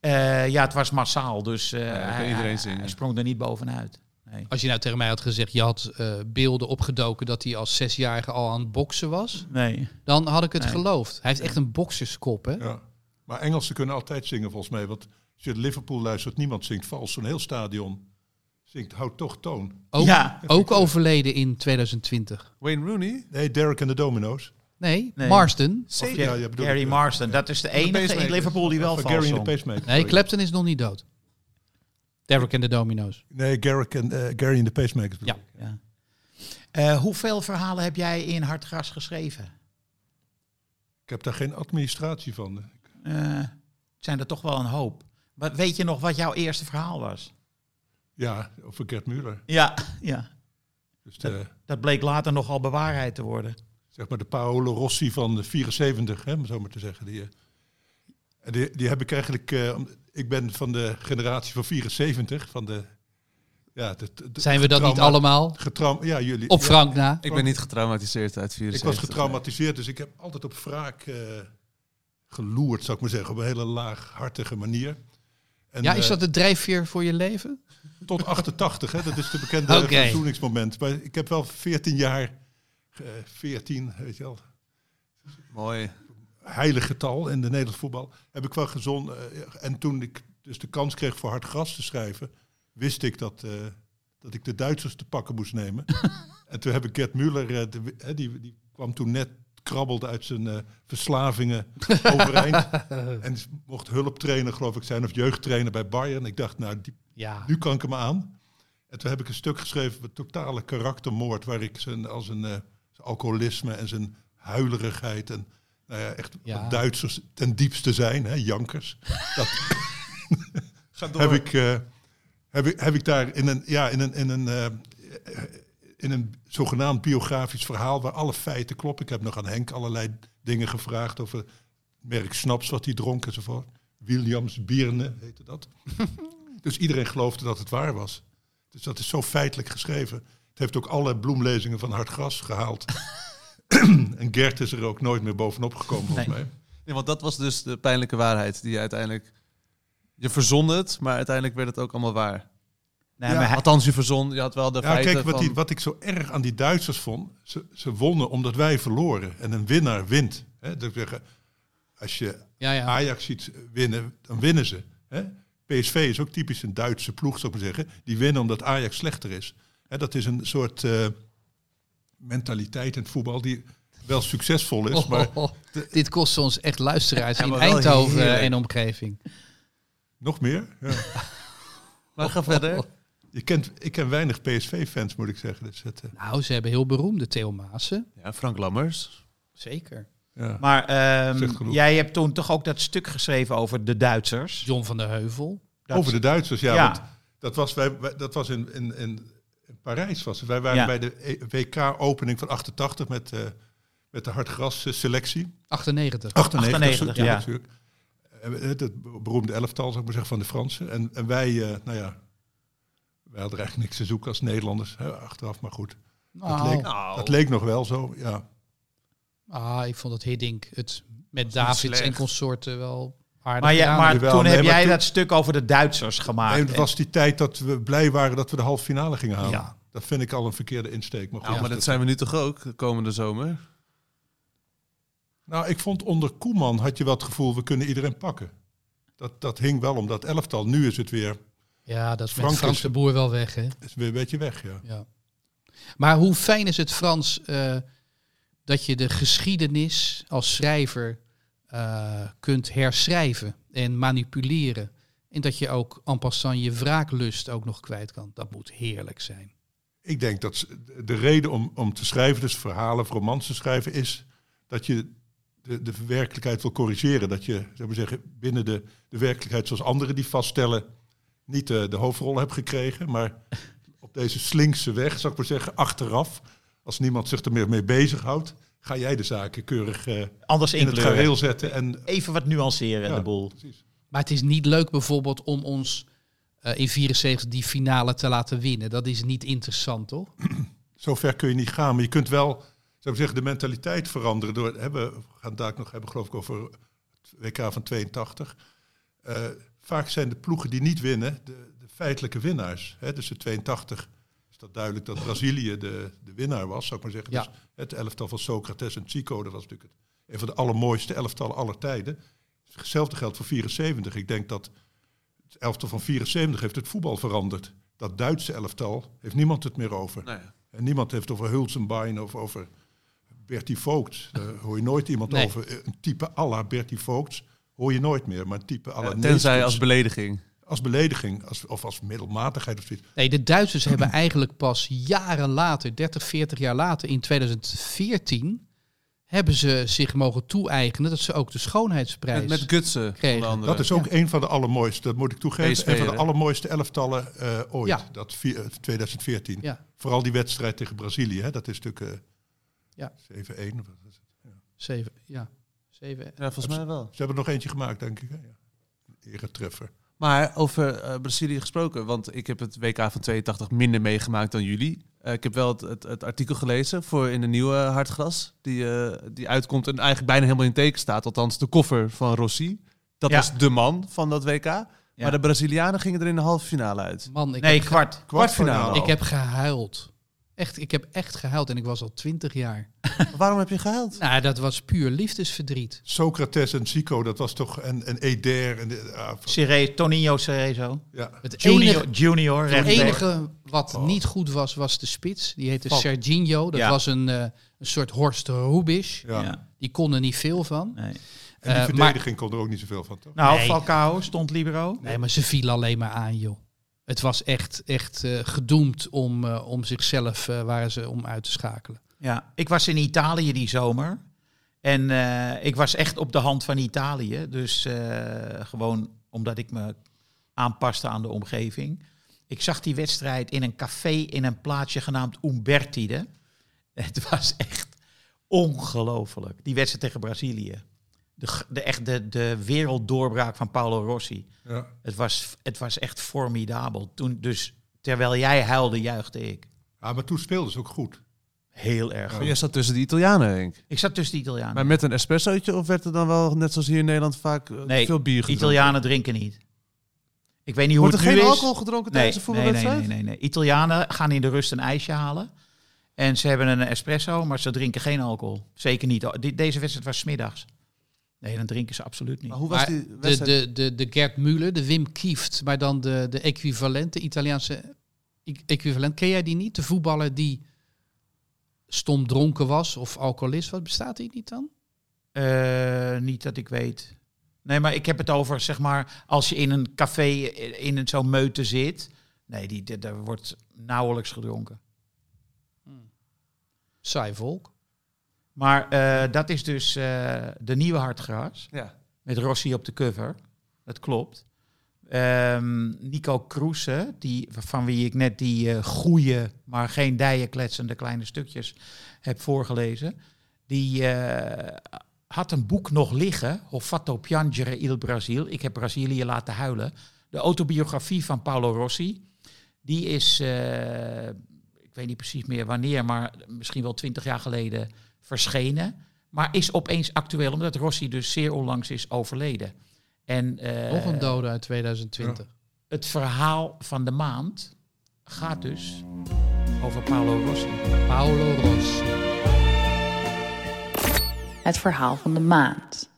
Eh, ja, het was massaal, dus eh, kan hij, iedereen hij- zingen. hij sprong er niet bovenuit. Nee. als je nou tegen mij had gezegd, je had eh, beelden opgedoken dat hij als zesjarige al aan het boksen was, nee. dan had ik het Nee. geloofd. Hij heeft echt een bokserskop, hè? ja. Maar Engelsen kunnen altijd zingen volgens mij. Want als je Liverpool luistert, niemand zingt vals. Zo'n heel stadion zingt houd toch toon. Ook, Ja. ook overleden in 2020. Wayne Rooney? Nee, Derek en de Domino's. Nee, Nee. Marston. Of, ja, je bedoelt- Gary ja. Marston, dat is de enige in pacemaker. Liverpool die wel vals Gary en de zong. Pacemaker. Nee. Clapton is nog niet dood. Derek en de Domino's. Nee, Garrick en, eh, Gary en de Pacemakers. bedoel Ja. Ja. Eh, hoeveel verhalen heb jij in Hartgras geschreven? Ik heb daar geen administratie van. Eh, het zijn er toch wel een hoop. Wat, weet je nog wat jouw eerste verhaal was? Ja, over Gert Muller. Ja, ja. Dus de, Dat bleek later nogal bewaarheid te worden. zeg maar de Paolo Rossi van de 74, hè, om zo maar te zeggen. Die, eh, die, die heb ik eigenlijk... eh, ik ben van de generatie van 74, van de... Ja, de, de- Zijn we dat niet allemaal? getraum- ja, jullie. Op ja, Frank na. Ik ben niet getraumatiseerd uit ik 74. was getraumatiseerd, dus ik heb altijd op wraak eh, geloerd, zou ik maar zeggen. Op een hele laaghartige manier. En, Ja, is eh, dat de drijfveer voor je leven? Tot 88, hè? dat is de bekende verzoeningsmoment. Maar ik heb wel 14 jaar, eh 14, weet je wel, Mooi. heilig getal in de Nederlands voetbal, heb ik wel gezond. eh, en toen ik dus de kans kreeg voor hard gras te schrijven, wist ik dat, eh, dat ik de Duitsers te pakken moest nemen. *laughs* en toen heb ik Gert Muller, eh, eh, die, die kwam toen net krabbelde uit zijn eh, verslavingen *laughs* overeind. en mocht hulptrainer, geloof ik, zijn of jeugdtrainer bij Bayern. Ik dacht, nou, die, Ja, nu kan ik hem aan. En toen heb ik een stuk geschreven met totale karaktermoord, waar ik zijn, als een eh, zijn alcoholisme en zijn huilerigheid en nou ja, echt Ja. Duitsers ten diepste zijn, hè, jankers. *laughs* Dat Ga door. heb ik, eh, heb ik, heb ik daar in een, ja, in een, in een, in een zogenaamd biografisch verhaal waar alle feiten kloppen. Ik heb nog aan Henk allerlei dingen gevraagd over merk Snaps wat hij dronk enzovoort. Williams Bierne heette dat. *laughs* dus iedereen geloofde dat het waar was. Dus dat is zo feitelijk geschreven. Het heeft ook alle bloemlezingen van Hard Gras gehaald. *coughs* en Gert is er ook nooit meer bovenop gekomen, volgens Nee. mij. Nee, want dat was dus de pijnlijke waarheid die je uiteindelijk... Je verzon het, maar uiteindelijk werd het ook allemaal waar. Nee, Ja, maar hij- Althans, je verzon, je had wel de Ja, feiten kijk, wat, van... die, wat ik zo erg aan die Duitsers vond, ze, ze wonnen omdat wij verloren. En een winnaar wint. Hè? Dat wil zeggen, als je ja, ja. Ajax ziet winnen, dan winnen ze. Hè? PSV is ook typisch een Duitse ploeg, zou ik maar zeggen. Die winnen omdat Ajax slechter is. Hè, dat is een soort eh, mentaliteit in het voetbal die wel succesvol is. Maar Oh, oh, dit kost ons echt luisteraars Ja, in Eindhoven heerlijk. en omgeving. nog meer. Ja. *laughs* Maar ga verder. Je kent, ik ken weinig PSV-fans, moet ik zeggen. Dus het, eh, Nou, ze hebben heel beroemde Theo Maassen. Ja, Frank Lammers. Zeker. ja. maar ehm, jij hebt toen toch ook dat stuk geschreven over de Duitsers. John van der Heuvel. Dat- Over de Duitsers, ja. Ja. Want dat was, wij, wij- dat was in, in, in, in Parijs. Was het. Wij waren Ja. bij de E- WK-opening van 88 met, eh, met de hardgras-selectie. 98. 98, ja. natuurlijk. Eh, Het, beroemde elftal, zou ik maar zeggen, van de Fransen. En, en wij, eh, nou ja, wij hadden er eigenlijk niks te zoeken als Nederlanders, hè, achteraf. Maar goed, dat, Nou, leek, dat leek nog wel zo, ja. ah, ik vond dat Hiddink het met Davids slecht. en consorten wel aardig Maar, ja, maar toen nee, heb maar jij toen- dat stuk over de Duitsers gemaakt. Nee, het was die tijd dat we blij waren dat we de halve finale gingen halen. Ja. Dat vind ik al een verkeerde insteek. Maar, goed, Ja, maar dat zijn we nu toch ook, de komende zomer? Nou, ik vond onder Koeman had je wel het gevoel, we kunnen iedereen pakken. Dat, dat hing wel om dat elftal. Nu is het weer, Ja, dat is Frank Frans de Boer wel weg, hè? is weer een beetje weg, ja. Ja. Maar hoe fijn is het Frans eh, dat je de geschiedenis als schrijver eh, kunt herschrijven en manipuleren. En dat je ook en passant je wraaklust ook nog kwijt kan. Dat moet heerlijk zijn. Ik denk dat de reden om, om te schrijven, dus verhalen of romans te schrijven, is dat je de, de werkelijkheid wil corrigeren. Dat je, zou zeggen, binnen de, de werkelijkheid zoals anderen die vaststellen, niet de, de hoofdrol hebt gekregen, maar op deze slinkse weg, zou ik maar zeggen, achteraf, als niemand zich er meer mee bezighoudt, ga jij de zaken keurig eh, Anders in het gareel zetten. En, Even wat nuanceren in Ja. de boel. precies. Maar het is niet leuk bijvoorbeeld om ons eh, in 74 die finale te laten winnen. Dat is niet interessant, toch? *clears throat* Zover kun je niet gaan, maar je kunt wel zou ik zeggen, de mentaliteit veranderen. Door, hebben, we gaan het daar nog hebben, geloof ik, over het WK van 82. Eh, vaak zijn de ploegen die niet winnen de, de feitelijke winnaars. Hè, dus de 82 is dat duidelijk dat Brazilië de, de winnaar was, zou ik maar zeggen. Ja. Dus het elftal van Socrates en Chico, dat was natuurlijk het, een van de allermooiste elftallen aller tijden. Hetzelfde geldt voor 74. Ik denk dat het elftal van 74 heeft het voetbal veranderd. Dat Duitse elftal heeft niemand het meer over. Nee. En niemand heeft over Hulsenbein of over Bertie Voogd. Daar hoor je nooit iemand Nee. over. Een type à la Bertie Voogd hoor je nooit meer. Maar type à la Ja, tenzij als belediging. als belediging als, of als middelmatigheid of zoiets. Nee, de Duitsers hebben *clears throat* eigenlijk pas jaren later, 30, 40 jaar later, in 2014, hebben ze zich mogen toe-eigenen dat ze ook de schoonheidsprijs Met, met Gutsen, kregen. onder andere. Dat is ook een van de allermooiste, dat moet ik toegeven, PSV, een van de allermooiste elftallen eh, ooit. Ja. Dat vi- eh, 2014. Ja, Vooral die wedstrijd tegen Brazilië, hè, dat is natuurlijk eh, Ja. 7-1. of wat is het? zeven. Ja, zeven. Ja, volgens mij wel. Ze hebben er nog eentje gemaakt, denk ik. Hè? Ja. Eretreffer. Maar over eh, Brazilië gesproken, want ik heb het WK van 82 minder meegemaakt dan jullie. Eh, ik heb wel het, het, het artikel gelezen voor in de nieuwe Hartgras, die, eh, die uitkomt en eigenlijk bijna helemaal in teken staat. Althans, de koffer van Rossi. Dat Ja. was de man van dat WK. Maar de Brazilianen gingen er in de halve finale uit. Man, ik Nee, kwart. Kwartfinale. Kwartfinale. ik heb gehuild. Echt, ik heb echt gehuild en ik was al twintig jaar. *laughs* Waarom heb je gehuild? Nou, dat was puur liefdesverdriet. Socrates en Zico, dat was toch een, een Eder. En, de- ah, Cere, Toninho Cerezo. ja. Het Junior, enige, junior het enige wat Oh. niet goed was, was de spits. Die heette. Serginho. Dat Ja. was een, eh, een soort Horst Rubisch. Ja. Ja. Die kon er niet veel van. Nee. En die Eh, maar- verdediging kon er ook niet zoveel van, toch? Nou, Nee. Falcao stond libero. Nee, maar ze viel alleen maar aan, joh. Het was echt, echt eh, gedoemd om, eh, om zichzelf, eh, waren ze om uit te schakelen. Ja, ik was in Italië die zomer. En ik was echt op de hand van Italië. Dus gewoon omdat ik me aanpaste aan de omgeving. Ik zag die wedstrijd in een café in een plaatsje genaamd Umbertide. *laughs* Het was echt ongelooflijk. Die wedstrijd tegen Brazilië. De, de, echt de, de werelddoorbraak van Paolo Rossi. Ja. Het was, het was echt formidabel. Toen, dus terwijl jij huilde, juichte ik. Ah, maar toen speelden ze ook goed. Heel erg. Ja. goed. Jij zat tussen de Italianen, Henk. Ik zat tussen de Italianen. Maar met een espressootje of werd er dan wel, net zoals hier in Nederland, vaak eh, Nee, veel bier gedronken? Italianen drinken niet. Ik weet niet hoe Wordt er het geen nu is. alcohol gedronken nee, tijdens een nee, nee, voetbalwedstrijd? nee, nee, nee. Italianen gaan in de rust een ijsje halen. En ze hebben een espresso, maar ze drinken geen alcohol. Zeker niet. Deze wedstrijd was 's middags. Nee, dan drinken ze absoluut niet. Maar hoe was Maar die de, de, de, de Gert Müller, de Wim Kieft, maar dan de, de equivalent, de Italiaanse e- equivalent. Ken jij die niet? De voetballer die stom dronken was of alcoholist was. Bestaat die niet dan? Eh, niet dat ik weet. Nee, maar ik heb het over, zeg maar, als je in een café in een zo'n meute zit. Nee, die, die- daar wordt nauwelijks gedronken. Saai volk. Maar eh, dat is dus eh, de nieuwe Hartgras. Ja. Met Rossi op de cover. Dat klopt. Ehm, Nico Kroese, die, van wie ik net die eh goede, maar geen dijen kletsende kleine stukjes heb voorgelezen. Die had een boek nog liggen, Ho fatto piangere il Brasil. Ik heb Brazilië laten huilen. De autobiografie van Paolo Rossi. Die is, ik weet niet precies meer wanneer, maar misschien wel twintig jaar geleden verschenen. Maar is opeens actueel, omdat Rossi dus zeer onlangs is overleden. En eh, Nog een dode uit 2020. het verhaal van de maand gaat dus over Paolo Rossi. Paolo Rossi. Het verhaal van de maand.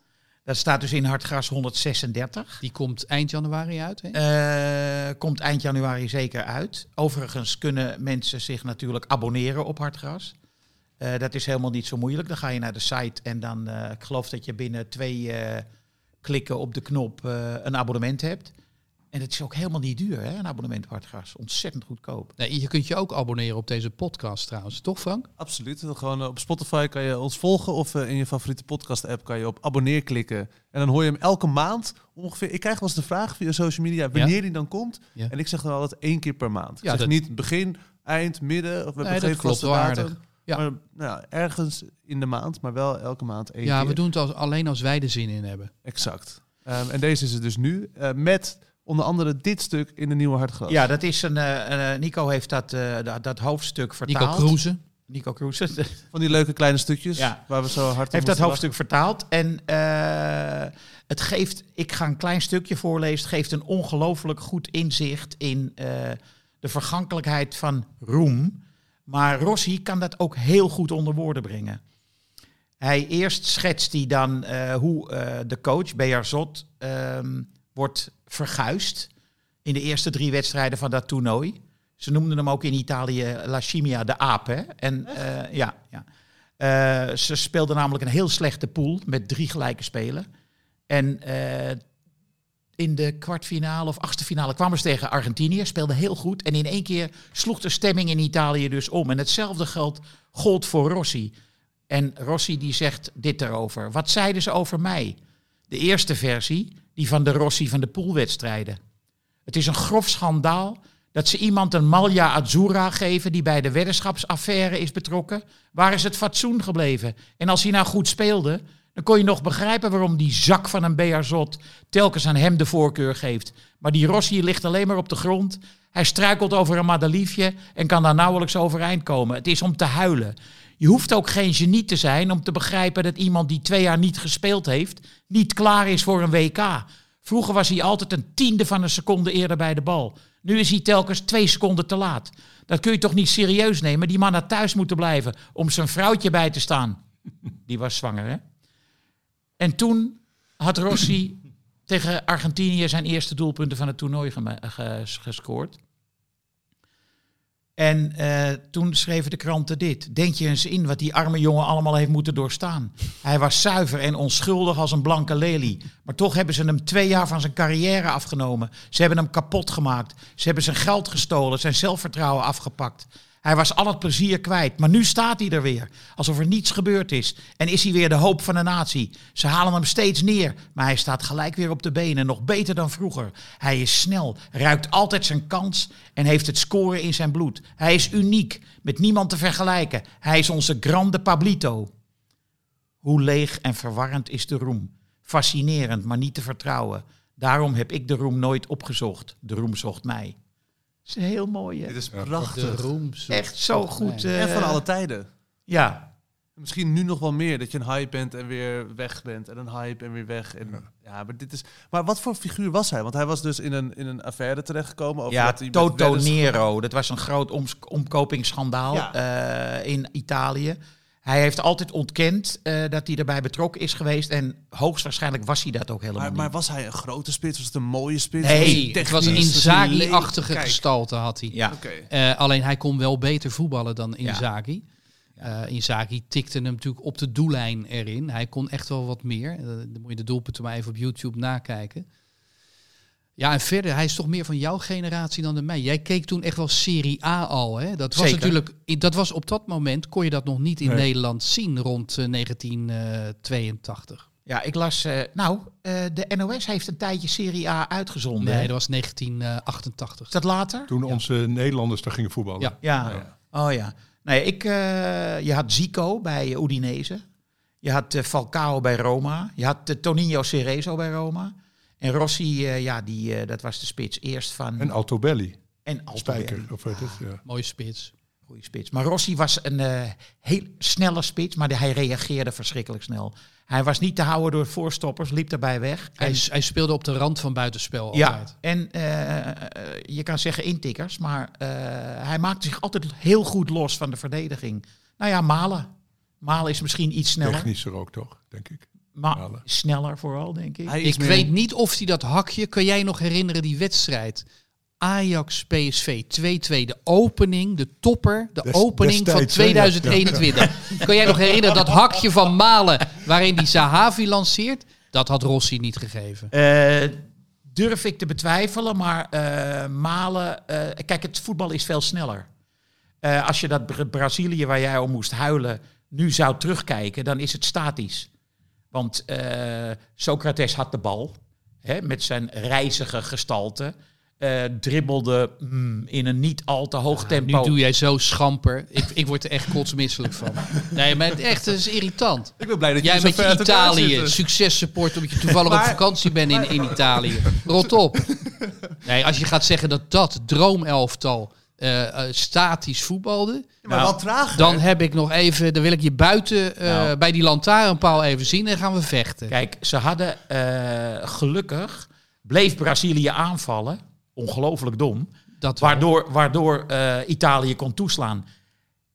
Dat staat dus in Hartgras 136. Die komt eind januari uit. Hè? Eh, komt eind januari zeker uit. Overigens kunnen mensen zich natuurlijk abonneren op Hartgras. Eh, dat is helemaal niet zo moeilijk. Dan ga je naar de site en dan, eh, ik geloof dat je binnen twee eh, klikken op de knop eh, een abonnement hebt. En het is ook helemaal niet duur, hè, een abonnement op Hartgras. Ontzettend goedkoop. Nee, je kunt je ook abonneren op deze podcast trouwens. Toch Frank? Absoluut. Gewoon op Spotify kan je ons volgen of in je favoriete podcast app kan je op abonneer klikken. En dan hoor je hem elke maand ongeveer. Ik krijg wel eens de vraag via social media wanneer die dan komt. Ja. En ik zeg dan altijd één keer per maand. Ik Ja, zeg dat- niet begin, eind, midden. Of we hebben Nee, geen dat klopt vaste datum. Ja. Maar nou, ja, ergens in de maand, maar wel elke maand één Ja, keer. we doen het als, alleen als wij er zin in hebben. Exact. Ehm, en deze is het dus nu. eh, met onder andere dit stuk in de Nieuwe Hartgras. Ja, dat is een. eh, eh, Nico heeft dat, eh, dat, dat hoofdstuk vertaald. Nico Kroeze. Nico Kroese *laughs* Van die leuke kleine stukjes Ja. waar we zo hard heeft dat hoofdstuk vertaald. En eh, het geeft, ik ga een klein stukje voorlezen, het geeft een ongelooflijk goed inzicht in eh, de vergankelijkheid van roem. Maar Rossi kan dat ook heel goed onder woorden brengen. Hij eerst schetst hij dan eh, hoe eh, de coach, Bearzot, ehm wordt verguisd in de eerste drie wedstrijden van dat toernooi. Ze noemden hem ook in Italië La Chimia, de aap. Hè? En eh, ja, ja. Ze speelden namelijk een heel slechte pool met drie gelijke spelen. En in de kwartfinale of achtste finale kwamen ze tegen Argentinië, speelden heel goed. En in één keer sloeg de stemming in Italië dus om. En hetzelfde geldt gold voor Rossi. En Rossi die zegt dit erover. Wat zeiden ze over mij? De eerste versie, die van de Rossi van de poolwedstrijden. Het is een grof schandaal dat ze iemand een Malja Azzurra geven die bij de weddenschapsaffaire is betrokken. Waar is het fatsoen gebleven? En als hij nou goed speelde, dan kon je nog begrijpen waarom die zak van een Bearzot telkens aan hem de voorkeur geeft. Maar die Rossi ligt alleen maar op de grond. Hij struikelt over een madeliefje en kan daar nauwelijks overeind komen. Het is om te huilen. Je hoeft ook geen genie te zijn om te begrijpen dat iemand die twee jaar niet gespeeld heeft, niet klaar is voor een WK. Vroeger was hij altijd een tiende van een seconde eerder bij de bal. Nu is hij telkens twee seconden te laat. Dat kun je toch niet serieus nemen? Die man had thuis moeten blijven om zijn vrouwtje bij te staan. Die was zwanger, hè? En toen had Rossi *laughs* tegen Argentinië zijn eerste doelpunten van het toernooi gescoord. En eh, toen schreven de kranten dit. Denk je eens in wat die arme jongen allemaal heeft moeten doorstaan. Hij was zuiver en onschuldig als een blanke lelie. Maar toch hebben ze hem twee jaar van zijn carrière afgenomen. Ze hebben hem kapot gemaakt. Ze hebben zijn geld gestolen, zijn zelfvertrouwen afgepakt. Hij was al het plezier kwijt. Maar nu staat hij er weer. Alsof er niets gebeurd is. En is hij weer de hoop van de natie. Ze halen hem steeds neer. Maar hij staat gelijk weer op de benen. Nog beter dan vroeger. Hij is snel. Ruikt altijd zijn kans. En heeft het scoren in zijn bloed. Hij is uniek. Met niemand te vergelijken. Hij is onze grande Pablito. Hoe leeg en verwarrend is de roem. Fascinerend, maar niet te vertrouwen. Daarom heb ik de roem nooit opgezocht. De roem zocht mij. Dat is heel mooi, hè? Dit is De prachtig. roem. zoekt- Echt zo goed. En van eh, alle tijden. Ja, Misschien nu nog wel meer, dat je een hype bent en weer weg bent. En een hype en weer weg. En, ja. maar, dit is, maar wat voor figuur was hij? Want hij was dus in een, in een affaire terechtgekomen. Over ja dat hij met Toto Nero. Dat was een groot omkopingsschandaal Ja. eh, in Italië. Hij heeft altijd ontkend eh, dat hij erbij betrokken is geweest. En hoogstwaarschijnlijk was hij dat ook helemaal Maar, maar niet. was hij een grote spits? Was het een mooie spits? Nee, het was een Inzaghi-achtige gestalte had hij. Ja, Oké. Eh, alleen hij kon wel beter voetballen dan Ja. Inzaghi. Eh Inzaghi tikte hem natuurlijk op de doellijn erin. Hij kon echt wel wat meer. Dan moet je de doelpunten maar even op YouTube nakijken. Ja, en verder, hij is toch meer van jouw generatie dan de mij. Jij keek toen echt wel Serie A al. Hè? Dat was Zeker. natuurlijk, dat was op dat moment kon je dat nog niet in Nee. Nederland zien rond eh, 1982. ja ik las... eh, nou, eh, de NOS heeft een tijdje Serie A uitgezonden. Nee, dat was 1988. Is dat later? Toen onze Nederlanders daar gingen voetballen. Ja. Ja. Oh ja. Nee, ik, eh, je had Zico bij Udinese. Je had eh, Falcao bij Roma. Je had uh, Toninho Cerezo bij Roma. En Rossi, eh, ja, die, eh, dat was de spits eerst van... En Altobelli, en Altobelli. Spijker. Of weet het, ja. Mooie spits. Goeie spits. Maar Rossi was een eh, heel snelle spits, maar hij reageerde verschrikkelijk snel. Hij was niet te houden door voorstoppers, liep daarbij weg. Hij, En- hij speelde op de rand van buitenspel ja, altijd. en je kan zeggen intikkers, maar eh, hij maakte zich altijd heel goed los van de verdediging. Nou ja, Malen. Malen is misschien iets sneller, Technischer ook toch, denk ik. Maar sneller vooral, denk ik. Hij Ik meer- weet niet of hij dat hakje... Kun jij nog herinneren die wedstrijd? Ajax-PSV 2-2. De opening, de topper. De Des- opening van destijds, hè, ja. 2021. Kun jij nog herinneren dat hakje van Malen... waarin die Zahavi lanceert? Dat had Rossi niet gegeven. Eh, durf ik te betwijfelen, maar eh, Malen... eh, kijk, het voetbal is veel sneller. Eh, als je dat Bra- Brazilië waar jij om moest huilen nu zou terugkijken, dan is het statisch. Want eh, Socrates had de bal hè, met zijn reizige gestalte. eh, dribbelde mm, in een niet al te hoog Nu tempo. doe jij zo schamper. Ik, ik word er echt kotsmisselijk van. Nee, maar het echt, het is irritant. Ik ben blij dat Jij met je Italië, zitten. successupport omdat je toevallig op vakantie bent in, in *laughs* Italië. Rot op. Nee, als je gaat zeggen dat dat droomelftal eh, eh, statisch voetbalde, Maar wel trager. dan heb ik nog even, dan wil ik je buiten eh, Nou. bij die lantaarnpaal even zien en gaan we vechten. Kijk, ze hadden eh, gelukkig, bleef Brazilië aanvallen. Ongelooflijk dom. dat. Waardoor, waardoor eh, Italië kon toeslaan.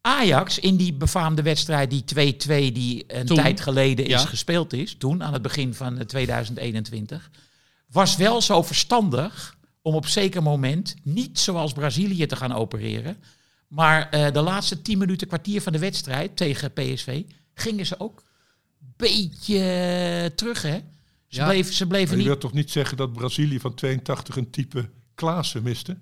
Ajax in die befaamde wedstrijd, die 2-2 die een Toen, tijd geleden is ja. gespeeld is, toen aan het begin van eh, 2021, was wel zo verstandig om op zeker moment niet zoals Brazilië te gaan opereren. Maar eh, de laatste 10 minuten, kwartier van de wedstrijd tegen PSV, gingen ze ook een beetje terug, hè? Ze, Ja. bleven, ze bleven Maar je niet wilt toch niet zeggen dat Brazilië van 82 een type Klaassen miste?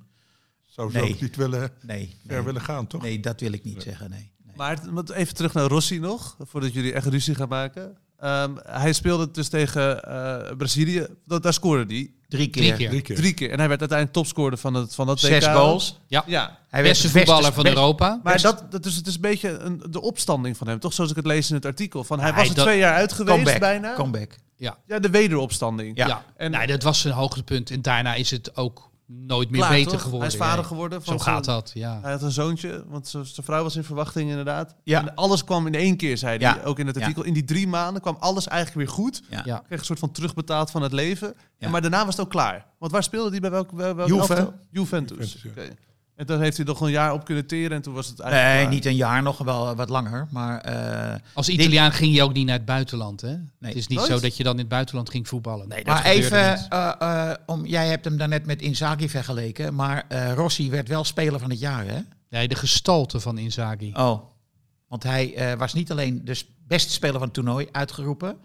Zou ze Nee. ook niet willen, Nee, ver nee, willen gaan, toch? nee, dat wil ik niet zeggen. Nee. nee. Maar even terug naar Rossi nog, voordat jullie echt ruzie gaan maken. Ehm, hij speelde dus tegen eh, Brazilië. Dat, daar scoorde hij Drie keer. Drie keer. Drie keer. drie keer. En hij werd uiteindelijk topscorer van, het, van dat Zes WK. goals. Ja, Ja, Hij werd beste de beste- voetballer van best- Europa. maar Best- dat, dat is, het is een beetje een, de opstanding van hem, toch? Zoals ik het lees in het artikel. Van, hij Ja, was er dat- twee jaar uit geweest Comeback. bijna. Comeback. Ja. Ja, de wederopstanding. Ja. Ja, En- nee, dat was zijn hoogtepunt. En daarna is het ook nooit meer Klaar, beter toch? geworden. Hij is vader geworden. Zo van gaat zijn- dat, ja. Hij had een zoontje, want zijn vrouw was in verwachting inderdaad. Ja. En alles kwam in één keer, zei hij. Ja. Ook in het Ja. artikel. In die drie maanden kwam alles eigenlijk weer goed. Ja. Ja. Kreeg een soort van terugbetaald van het leven. Ja. En maar daarna was het ook klaar. Want waar speelde hij bij welk, bij welk Juve. elftal? Juventus. Juventus, ja. En dan heeft hij nog een jaar op kunnen teren en toen was het eigenlijk Nee, klaar. niet een jaar nog, wel wat langer. Maar eh, Als Italiaan ging je ook niet naar het buitenland, hè? het is niet Nooit? zo dat je dan in het buitenland ging voetballen. Nee, dat maar gebeurde even, niet. eh, eh, om, jij hebt hem daarnet met Inzaghi vergeleken. Maar eh, Rossi werd wel speler van het jaar, hè? Nee, de gestalte van Inzaghi. Oh. Want hij eh, was niet alleen de beste speler van het toernooi uitgeroepen.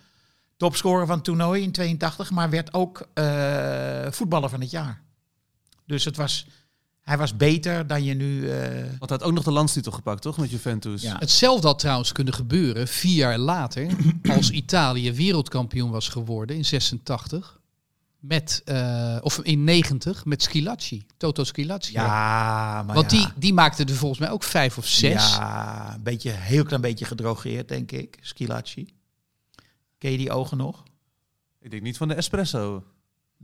Topscorer van het toernooi in 82. Maar werd ook eh, voetballer van het jaar. Dus het was, hij was beter dan je nu... eh, Want hij had ook nog de landstitel gepakt, toch? Met Juventus. Ja. Hetzelfde had trouwens kunnen gebeuren vier jaar later, *clears throat* als Italië wereldkampioen was geworden in 86. Met, eh, of in 90 met Schilacci, Toto Schilacci. ja, maar Want ja. die, die maakte er volgens mij ook vijf of zes. Ja, een beetje, heel klein beetje gedrogeerd, denk ik. Skilacci. Ken je die ogen nog? Ik denk niet van de espresso.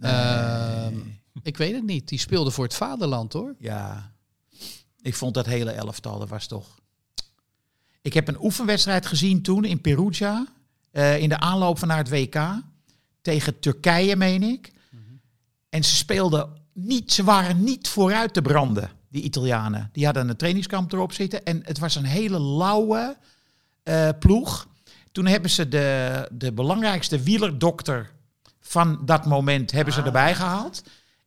Ehm, ik weet het niet. Die speelde voor het vaderland hoor. Ja, ik vond dat hele elftal, dat was toch... Ik heb een oefenwedstrijd gezien toen in Perugia. eh, in de aanloop van naar het WK. Tegen Turkije, meen ik. En ze speelden niet, ze waren niet vooruit te branden, die Italianen. Die hadden een trainingskamp erop zitten. En het was een hele lauwe eh, ploeg. Toen hebben ze de, de belangrijkste wielerdokter van dat moment hebben ze erbij gehaald.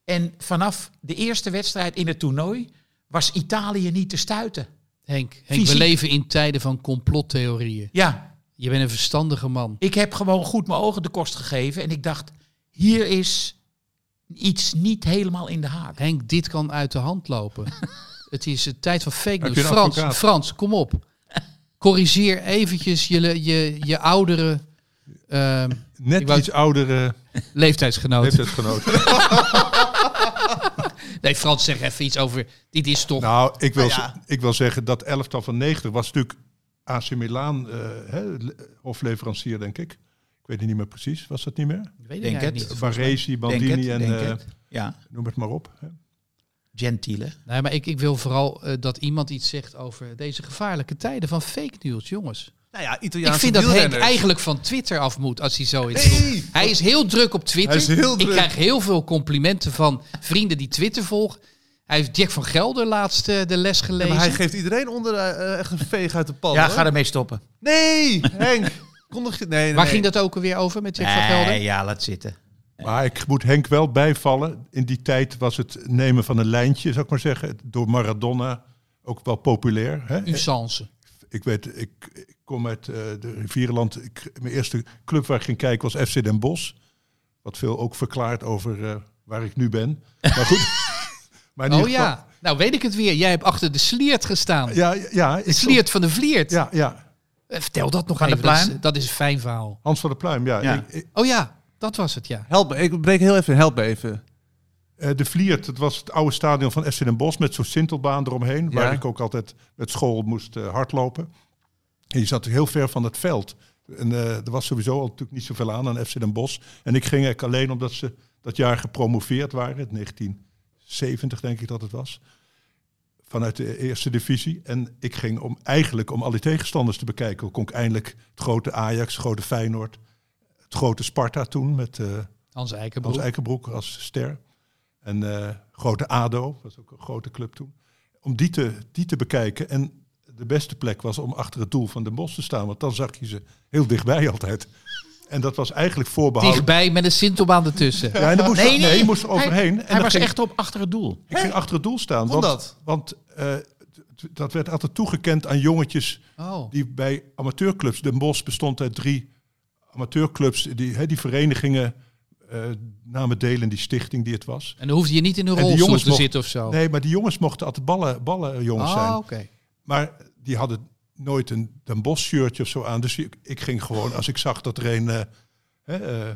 En vanaf de eerste wedstrijd in het toernooi was Italië niet te stuiten. Henk, Henk we leven in tijden van complottheorieën. Ja, Je bent een verstandige man. ik heb gewoon goed mijn ogen de kost gegeven. En ik dacht, hier is iets niet helemaal in de haak. Henk, dit kan uit de hand lopen. *laughs* het is de tijd van fake news. Frans, advocaat? Frans, kom op. Corrigeer eventjes je, je, je oudere ehm, Net wou- iets oudere leeftijdsgenoot. leeftijdsgenoten. *laughs* Nee, Frans, zeg even iets over. Dit is toch. nou, ik wil, Nou ja. z- ik wil zeggen dat elftal van 90 was natuurlijk AC Milan, eh, hofleverancier denk ik. Ik weet het niet meer precies. Was dat niet meer? ik weet denk het. niet. Baresi, Denk Bandini het, en denk eh, het. Ja, noem het maar op. Hè. Gentile. Nee, maar ik, ik wil vooral eh, dat iemand iets zegt over deze gevaarlijke tijden van fake news, jongens. Nou ja, Ik Italiaanse vind dat Henk eigenlijk van Twitter af moet als hij zoiets Nee! doet. Hij is heel druk op Twitter. Hij is heel Ik druk. krijg heel veel complimenten van vrienden die Twitter volgen. Hij heeft Jack van Gelder laatst eh, de les Ja, gelezen. maar hij geeft iedereen onder eh, echt een veeg uit de pan. Ja, hoor. ga ermee stoppen. Nee, Henk. Kondig je... Nee, nee, Waar ging dat ook alweer over met Jack van Gelder? Nee, ja, laat zitten. Maar ik moet Henk wel bijvallen. In die tijd was het nemen van een lijntje, zou ik maar zeggen, door Maradona ook wel populair. Hè? Usance. Ik weet, ik, ik kom uit eh, de Rivierenland. Ik, mijn eerste club waar ik ging kijken was FC Den Bosch. Wat veel ook verklaart over eh, waar ik nu ben. *laughs* Maar goed. maar Oh geval- ja, nou weet ik het weer. Jij hebt achter de Sliert gestaan. Ja, ja. de Sliert van de Vliert. ja, ja. Eh, Vertel dat nog Van de. Dat is, Pluim? dat is een fijn verhaal. Hans van der Pluim, ja. Ja. Ik- ik- Oh ja, dat was het, ja. Help me, ik breek heel even, help me even. eh, de Vliert, het was het oude stadion van FC Den Bosch met zo'n sintelbaan eromheen. Waar ik ook altijd met school moest hardlopen. En je zat heel ver van het veld. En eh, er was sowieso al natuurlijk niet zoveel aan aan FC Den Bosch. En ik ging eigenlijk alleen omdat ze dat jaar gepromoveerd waren. In 1970 denk ik dat het was. Vanuit de eerste divisie. En ik ging om, eigenlijk om al die tegenstanders te bekijken. Kon ik eindelijk het grote Ajax, het grote Feyenoord. Het grote Sparta toen met... eh, Hans Eikenbroek. als Eikenbroek als ster. En eh, grote ADO, was ook een grote club toen. Om die te, die te bekijken. En de beste plek was om achter het doel van de Bos te staan. Want dan zag je ze heel dichtbij altijd. En dat was eigenlijk voorbehouden. Dichtbij met een Sintelbaan ertussen. Ja, en dan moest, Nee, nee, nee. je moest er Hij- overheen. en Hij dan was ging- echt op achter het doel. Ik ging achter het doel staan. Hoe Want, dat? want eh, dat werd altijd toegekend aan jongetjes Oh. die bij amateurclubs. Den Bosch bestond uit drie amateurclubs. Die, hè, die verenigingen eh, namen deel in die stichting die het was. En dan hoefde je niet in een rolstoel jongens te mocht- zitten of zo. Nee, maar die jongens mochten altijd ballen, ballenjongens oh, zijn. oké. Maar die hadden nooit een Den Bosch shirtje of zo aan. Dus ik, ik ging gewoon, als ik zag dat er een, eh, hè, eh,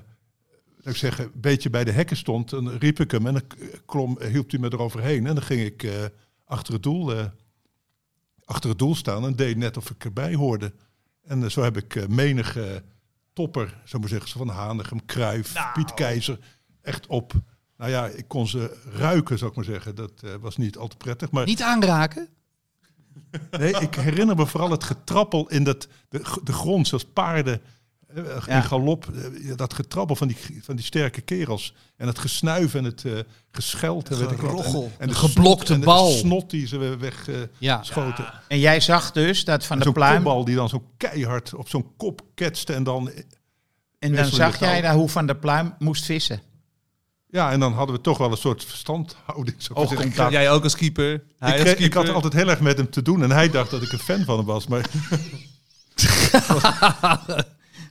laat ik zeggen, een beetje bij de hekken stond, dan riep ik hem en dan klom, hielp hij me eroverheen. En dan ging ik eh, achter, het doel, eh, achter het doel staan en deed net of ik erbij hoorde. En eh, zo heb ik eh, menige topper, zo maar zeggen, van Hanegem, Kruif, Piet Keizer, echt op Nou ja, ik kon ze ruiken, zou ik maar zeggen. Dat eh, was niet al te prettig. Maar Niet aanraken? Nee, ik herinner me vooral het getrappel in dat, de, de grond, zoals paarden eh, Ja. in galop. eh, dat getrappel van die, van die sterke kerels. En het gesnuif en het eh gescheld. En, weet ik wat. Gerochel. En, en De geblokte snot en bal. de snot die ze wegschoten. Ja. schoten. En jij zag dus dat van de zo'n pluim... kopbal die dan zo keihard op zo'n kop ketste. En dan, En dan zag jij daar hoe Van der Pluim moest vissen. Ja, en dan hadden we toch wel een soort verstandhouding. Zou ik. Oogcontact. Jij ook als keeper. Hij Ik, als kreeg- ik keeper. had altijd heel erg met hem te doen. En hij dacht dat ik een fan van hem was. Maar, *laughs*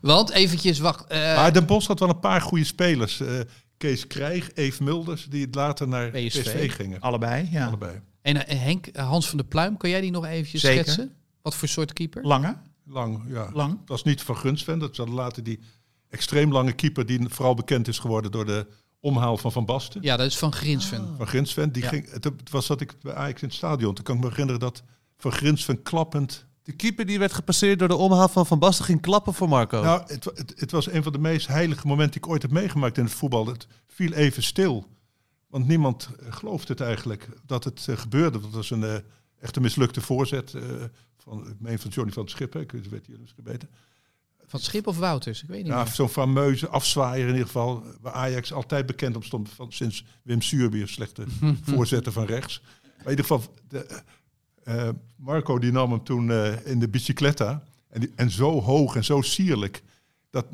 Want eventjes, wacht. eh, maar Den Bosch had wel een paar goede spelers. Eh, Kees Krijg, Eve Mulders. Die later naar PSV. PSV, gingen. Allebei, ja. Allebei. en eh, Henk, Hans van der Pluim, kan jij die nog eventjes Zeker. schetsen? Wat voor soort keeper? Lange, Lang, ja. lang. Het was niet van Gunsven. Dat was later die extreem lange keeper... die vooral bekend is geworden door de omhaal van Van Basten. Ja, dat is van Grinsven. Van Grinsven. Die Ja. ging, het het was dat ik bij Ajax in het stadion. Toen kan ik me herinneren dat Van Grinsven klappend... De keeper die werd gepasseerd door de omhaal van Van Basten ging klappen voor Marco. Nou, het, het, het was een van de meest heilige momenten die ik ooit heb meegemaakt in het voetbal. Het viel even stil. Want niemand eh, geloofde het eigenlijk dat het eh, gebeurde. Dat was een eh, echt een mislukte voorzet eh, van, ik meen van Johnny van het Schip. hè. Ik weet jullie misschien beter. Van Schip of Wouters? Ik weet niet Ja, zo'n fameuze afzwaaier in ieder geval. Waar Ajax altijd bekend op stond. Van, sinds Wim Suurbier, slechte *laughs* voorzetter van rechts. Maar in ieder geval, de, eh, Marco die nam hem toen eh, in de bicicletta. En, die, en zo hoog en zo sierlijk. Dat,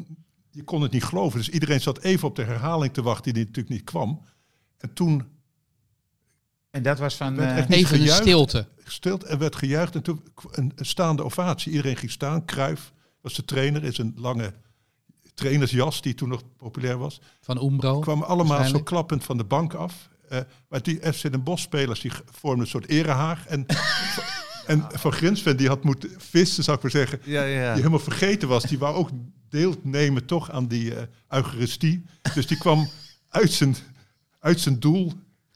je kon het niet geloven. Dus iedereen zat even op de herhaling te wachten die natuurlijk niet kwam. En toen En dat was van... eh, niet Even een gejuicht. stilte. gestild en werd gejuicht. En toen een staande ovatie. Iedereen ging staan. Kruif was de trainer in zijn lange trainersjas die toen nog populair was. Van Umbro. kwamen allemaal zo klappend van de bank af. Eh, maar die FC Den Bosch spelers die vormden een soort erehaag. En, *laughs* en Van Grinsven die had moeten vissen, zou ik maar zeggen. ja, ja, ja. Die helemaal vergeten was. Die wou ook deelnemen toch aan die eh Eucharistie. Dus die kwam uit zijn, uit zijn doel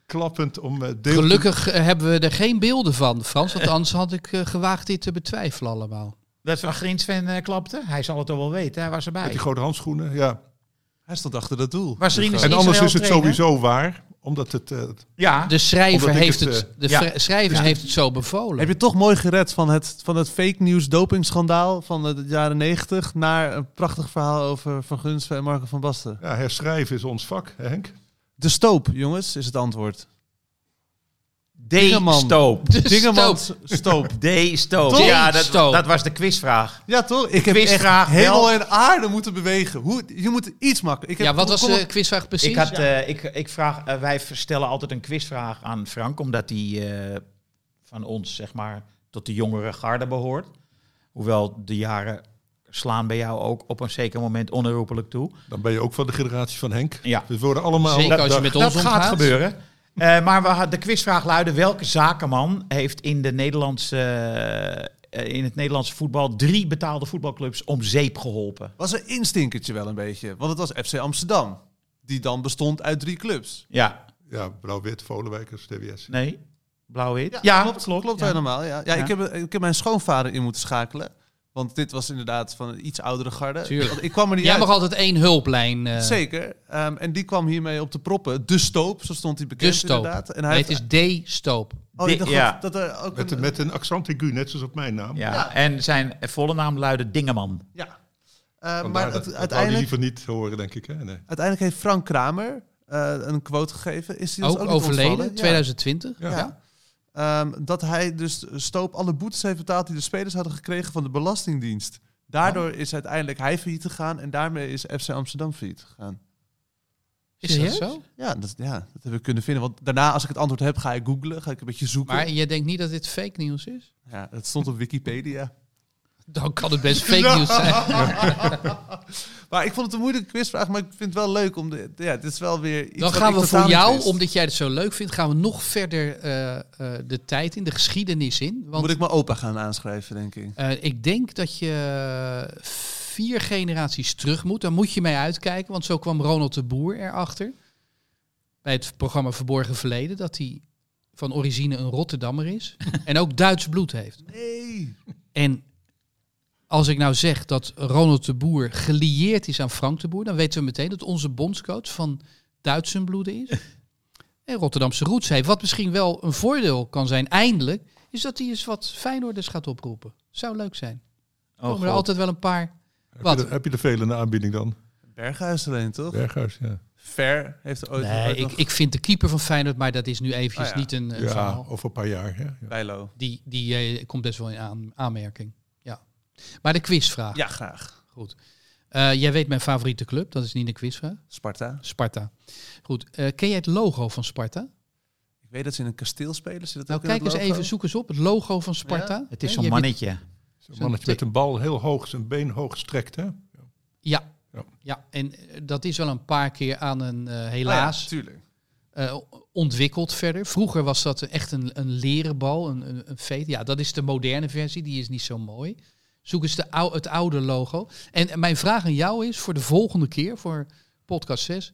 klappend om eh, deel Gelukkig hebben we er geen beelden van, Frans. Want anders had ik gewaagd dit te betwijfelen allemaal. Dat Van Grinsven eh, klapte. Hij zal het toch wel weten, hij was Met erbij. die grote handschoenen, ja. Hij stond achter dat doel. Was er En anders is het sowieso waar. Omdat het... eh, Ja, De schrijver, heeft, het, het, eh, de ja. schrijver heeft het zo bevolen. Heb je toch mooi gered van het, van het fake news dopingschandaal van de jaren 90 naar een prachtig verhaal over Van Gunsven en Marco van Basten. ja, herschrijven is ons vak, Henk. De stoop, jongens, is het antwoord. D-stoop. De Dingemans stoop. *laughs* D-stoop. Ja, dat, dat was de quizvraag. Ja, toch? Ik heb echt quizvraag hemel wel. en aarde moeten bewegen. Hoe, je moet iets maken. Ik heb, Ja, wat was de quizvraag precies? Ik had, eh, ik, ik vraag, eh, wij stellen altijd een quizvraag aan Frank, omdat hij eh, van ons, zeg maar, tot de jongere garde behoort. Hoewel de jaren slaan bij jou ook op een zeker moment onherroepelijk toe. Dan ben je ook van de generatie van Henk. Ja. We worden allemaal... Zeker als je met Dat ons gaat omgaat. gebeuren. Eh, maar we hadden, de quizvraag luidde: welke zakenman heeft in, de Nederlandse, eh, in het Nederlandse voetbal drie betaalde voetbalclubs om zeep geholpen? was een instinkertje wel een beetje. Want het was FC Amsterdam. Die dan bestond uit drie clubs. Ja, Ja, blauw-wit, Volenwijkers, TWS. nee, blauw-wit. Ja, klopt, klopt, Ja. helemaal. Ja. Ja, Ja. Ik, heb, ik heb mijn schoonvader in moeten schakelen. Want dit was inderdaad van een iets oudere garde. Tuurlijk. Ik kwam er niet Jij uit. mag altijd één hulplijn. eh, Zeker. Ehm, en die kwam hiermee op de proppen. De Stoop, zo stond hij bekend De stoop. inderdaad. En Nee, hij het is D-stoop. Oh, ik dacht Ja. dat, er ook Met, een- met een accent aigu, net zoals op mijn naam. Ja. en zijn volle naam luidde Dingeman. Ja. Eh, Vandaar maar dat, het, dat uiteindelijk, liever niet horen, denk ik. Hè? Nee. uiteindelijk heeft Frank Kramer eh, een quote gegeven. Is die ons Ook, ook, overleden, ontvallen? Ja. 2020. Ja. Ja. Ehm, dat hij dus Stoop alle boetes heeft betaald die de spelers hadden gekregen van de Belastingdienst. Daardoor is uiteindelijk hij failliet gegaan en daarmee is FC Amsterdam failliet gegaan. Is dat zo? Ja dat, ja, dat hebben we kunnen vinden. Want daarna, als ik het antwoord heb, ga ik googlen. Ga ik een beetje zoeken. Maar je denkt niet dat dit fake nieuws is? Ja, het stond op Wikipedia. Dan kan het best fake nieuws *laughs* zijn. *laughs* Maar ik vond het een moeilijke quizvraag, maar ik vind het wel leuk om de. Ja, het is wel weer iets. Dan gaan we voor jou, omdat jij het zo leuk vindt, gaan we nog verder eh, eh, de tijd in, de geschiedenis in. Want Moet ik mijn opa gaan aanschrijven, denk ik. eh, ik denk dat je vier generaties terug moet. Daar moet je mee uitkijken, want zo kwam Ronald de Boer erachter. Bij het programma Verborgen Verleden, dat hij van origine een Rotterdammer is. *laughs* en ook Duits bloed heeft. Nee. En als ik nou zeg dat Ronald de Boer gelieerd is aan Frank de Boer, dan weten we meteen dat onze bondscoach van Duitsenbloede is. *laughs* en Rotterdamse roots heeft. Wat misschien wel een voordeel kan zijn, eindelijk, is dat hij eens wat Feyenoorders gaat oproepen. Zou leuk zijn. Oh, komen er altijd wel een paar. Heb Wat? je, er, heb je de aanbieding dan? Berghuis alleen, toch? Berghuis, ja. Ver heeft er ooit Nee, ooit ik, nog- ik vind de keeper van Feyenoord, maar dat is nu eventjes Ah, ja. niet een, een Ja, verhaal. over een paar jaar. Ja, ja. Bijlo. Die, die eh, komt best wel in aan, aanmerking. Maar de quizvraag. Ja, graag. Goed. Eh, jij weet mijn favoriete club, dat is niet een quizvraag. Sparta. Sparta. Goed. Eh, ken jij het logo van Sparta? Ik weet dat ze in een kasteel spelen. Zit dat Nou, ook in kijk eens even, zoek eens op. Het logo van Sparta. Het is zo'n mannetje. Zo'n mannetje met een bal heel hoog, zijn been hoog gestrekt. Hè? Ja. Ja. ja, en eh, dat is wel een paar keer aan een, eh, Oh ja, helaas, tuurlijk. eh, ontwikkeld verder. Vroeger was dat echt een, een leren bal, een, een, een veet. Ja, dat is de moderne versie, die is niet zo mooi. Zoek eens de ou, het oude logo. En mijn vraag aan jou is, voor de volgende keer, voor podcast 6,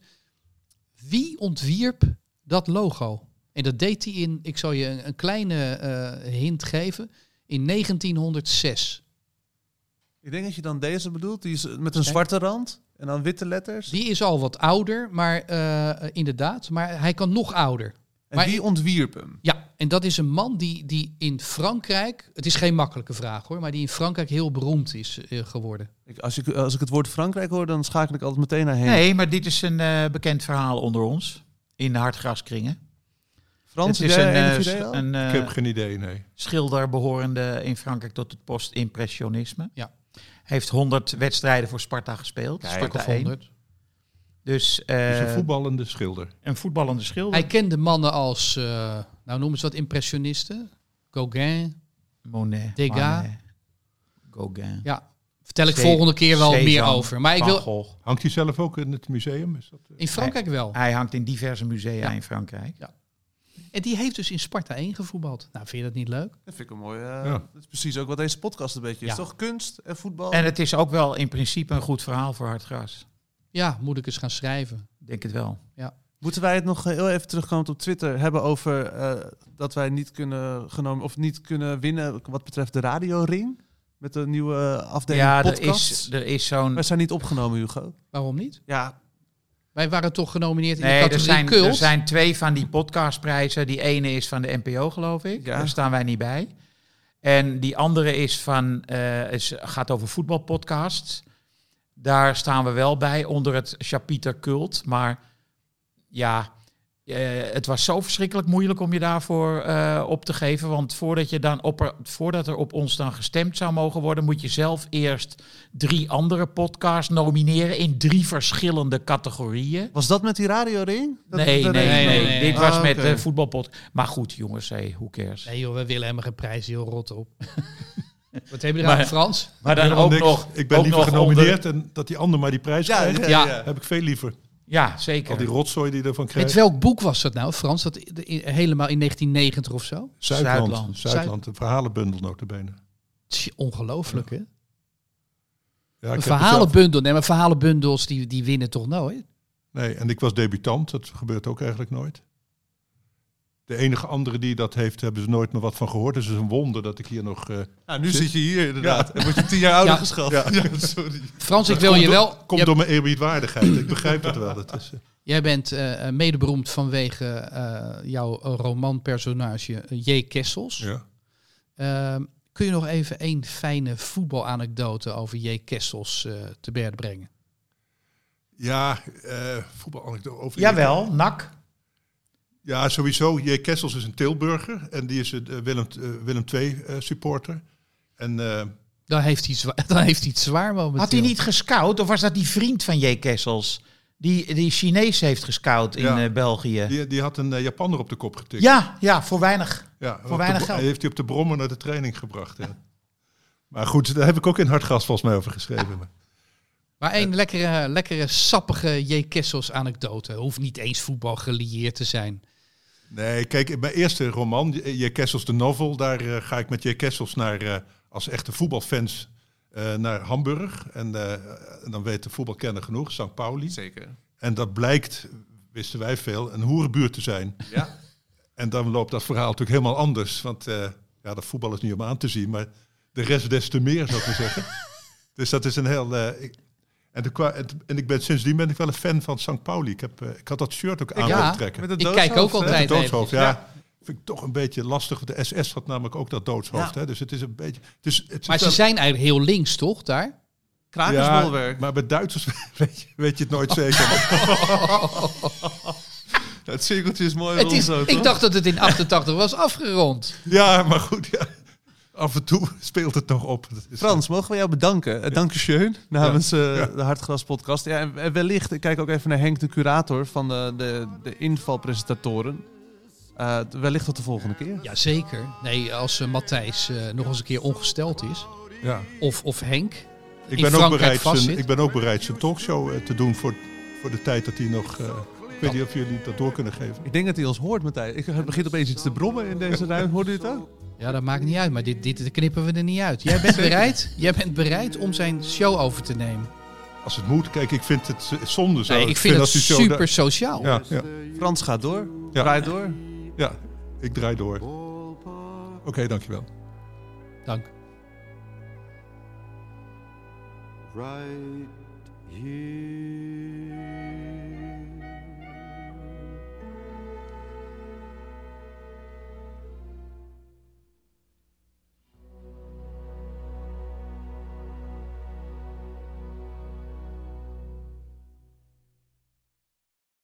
wie ontwierp dat logo? En dat deed hij in, ik zal je een, een kleine eh, hint geven, in 1906. Ik denk dat je dan deze bedoelt. Die is met een zwarte rand en dan witte letters. Die is al wat ouder, maar eh, inderdaad, maar hij kan nog ouder. En maar wie ik- ontwierp hem? Ja, en dat is een man die, die in Frankrijk, het is geen makkelijke vraag hoor, maar die in Frankrijk heel beroemd is eh, geworden. Ik, als, ik, als ik het woord Frankrijk hoor, dan schakel ik altijd meteen naar heen. Nee, maar dit is een eh, bekend verhaal onder ons. In de hartgraskringen. Frans, is een, eh, eh, Ik heb geen idee, nee. schilder behorende in Frankrijk tot het post-impressionisme. Ja. Heeft 100 wedstrijden voor Sparta gespeeld. Sparta of 1. 100. Dus eh, een voetballende schilder. een voetballende schilder. Hij kende mannen als, eh, nou noem eens wat impressionisten, Gauguin. Monet. Degas. Manet, Gauguin. Ja, vertel ik volgende keer wel Cézanne, meer over. Maar ik wil Gogh. Hangt hij zelf ook in het museum? Is dat, eh? in Frankrijk wel. Hij hangt in diverse musea Ja. in Frankrijk. En die heeft dus in Sparta 1 gevoetbald. Nou, vind je dat niet leuk? Dat vind ik een mooi. eh, Ja. Dat is precies ook wat deze podcast een beetje is. Ja. Toch kunst en voetbal? En het is ook wel in principe een goed verhaal voor Hartgras. Ja, moet ik eens gaan schrijven. Ik denk het wel. Moeten wij het nog heel even terugkomen op Twitter hebben over eh, dat wij niet kunnen genomen of niet kunnen winnen wat betreft de radioring met de nieuwe afdeling ja, er podcast. is, er is zo'n... Wij zijn niet opgenomen, Hugo. Waarom niet? Ja, Wij waren toch genomineerd in de Nee, er categorie zijn, cult. er zijn twee van die podcastprijzen. Die ene is van de NPO, geloof ik. Ja. Daar staan wij niet bij. En die andere is van, eh, is, gaat over voetbalpodcasts. Daar staan we wel bij onder het chapiter cult. Maar ja, eh, het was zo verschrikkelijk moeilijk om je daarvoor eh, op te geven. Want voordat, je dan op er, voordat er op ons dan gestemd zou mogen worden, moet je zelf eerst drie andere podcasts nomineren in drie verschillende categorieën. was dat met die radioring? Nee, dat- nee, nee, nee, nee. Dit Ah, was met oké. de voetbalpot. Maar goed, jongens, hey, who cares? Nee joh, we willen helemaal geen prijs, heel rot op. *laughs* Wat heb je Maar- eraan, Frans? Maar dan ook niks. nog. Ik ben ook liever nog genomineerd onder- en dat die ander maar die prijs Ja, krijgt. ja, Ja. ja. Heb ik veel liever. Ja, zeker. Al die rotzooi die je ervan Met krijgt. welk boek was dat nou, Frans? Dat helemaal in 1990 of zo? Zuidland. Zuidland. Zuidland, een verhalenbundel notabene. Ongelooflijk, hè? Ja, Een er verhalenbundel. Nee, maar verhalenbundels die, die winnen toch nooit? Nee, en ik was debutant. Dat gebeurt ook eigenlijk nooit. De enige andere die dat heeft, hebben ze nooit meer wat van gehoord. Dus het is een wonder dat ik hier nog... eh, Nou, nu zit je hier inderdaad. En word je tien jaar ouder Ja. geschat. Ja. Ja, sorry. Frans, ik dat wil komt je door- wel... Komt door mijn eerbiedwaardigheid. ik begrijp het wel. Het is, eh, jij bent eh, eh, mede beroemd vanwege eh, jouw romanpersonage J. Kessels. ja. Ehm, kun je nog even één fijne voetbalanekdote over J. Kessels eh, te berden brengen? Ja, eh voetbal over. Jawel, NAC. Ja, sowieso. J. Kessels is een Tilburger en die is een eh, Willem, eh, Willem II eh, supporter. En eh, Dan heeft hij, zwa- *laughs* dan heeft hij het zwaar momenteel. Had hij niet gescout? Of was dat die vriend van J. Kessels? Die, die Chinees heeft gescout in Ja. eh, België. die, die had een Japanner op de kop getikt. Ja, ja, voor weinig. ja voor weinig de, geld. Hij heeft hij op de brommer naar de training gebracht. Ja. *laughs* maar goed, daar heb ik ook in Hartgas volgens mij over geschreven. Maar- Maar één lekkere, lekkere, sappige J. Kessels anekdote. Hoeft niet eens voetbal gelieerd te zijn. Nee, kijk, mijn eerste roman, J. Kessels de Novel, daar eh, ga ik met J. Kessels naar, eh, als echte voetbalfans eh, naar Hamburg. En, dan weet de voetbalkenner genoeg, St. Pauli. Zeker. En dat blijkt, wisten wij veel, een hoerenbuurt te zijn. Ja. En dan loopt dat verhaal natuurlijk helemaal anders. Want ja, dat voetbal is niet om aan te zien, maar de rest des te meer, zou ik maar zeggen. *laughs* Dus dat is een heel... ik- En, de, en, ik ben, sindsdien ben ik wel een fan van St. Pauli. Ik, heb, eh, ik had dat shirt ook aan Ja, willen trekken. Met het Ik kijk ook altijd. Het doodshoofd, ja. Vind ik toch een beetje lastig. want De SS had namelijk ook dat doodshoofd. Ja. Hè? Dus het is een beetje... Het is, het is Maar ze wel- zijn eigenlijk heel links, toch, daar? Krakersbolwerk. maar bij Duitsers *laughs* weet je, weet je het nooit zeker. *laughs* Het cirkeltje is mooi Het rond is, zo, ik toch? dacht dat het in 88 was afgerond. ja, maar goed. Ja. Af en toe *laughs* speelt het nog op. Frans, mogen we jou bedanken? Uh, Dank je schön namens eh, Ja. de Hartgras podcast. Ja, en wellicht, ik kijk ook even naar Henk, de curator van de, de, de invalpresentatoren. Eh, wellicht tot de volgende keer. Jazeker. Nee, als eh, Matthijs eh, nog eens een keer ongesteld is, Ja. of, of Henk. Ik, ben ook bereid zijn, ik ben ook bereid zijn talkshow eh, te doen voor, voor de tijd dat hij nog... eh, ik weet niet of jullie dat door kunnen geven. Ik denk dat hij ons hoort, Matthijs. Ik het begint opeens iets te brommen in deze ruimte. Hoorde je het ook? Ja, dat maakt niet uit, maar dit, dit knippen we er niet uit. Jij bent *laughs* bereid, jij bent bereid om zijn show over te nemen. Als het moet. Kijk, ik vind het eh, zonde zo. Nee, ik vind het super daar- sociaal. Ja, ja, Frans gaat door. Ja. Draait door. ja, ik draai door. Oké, dankjewel. Dank. right here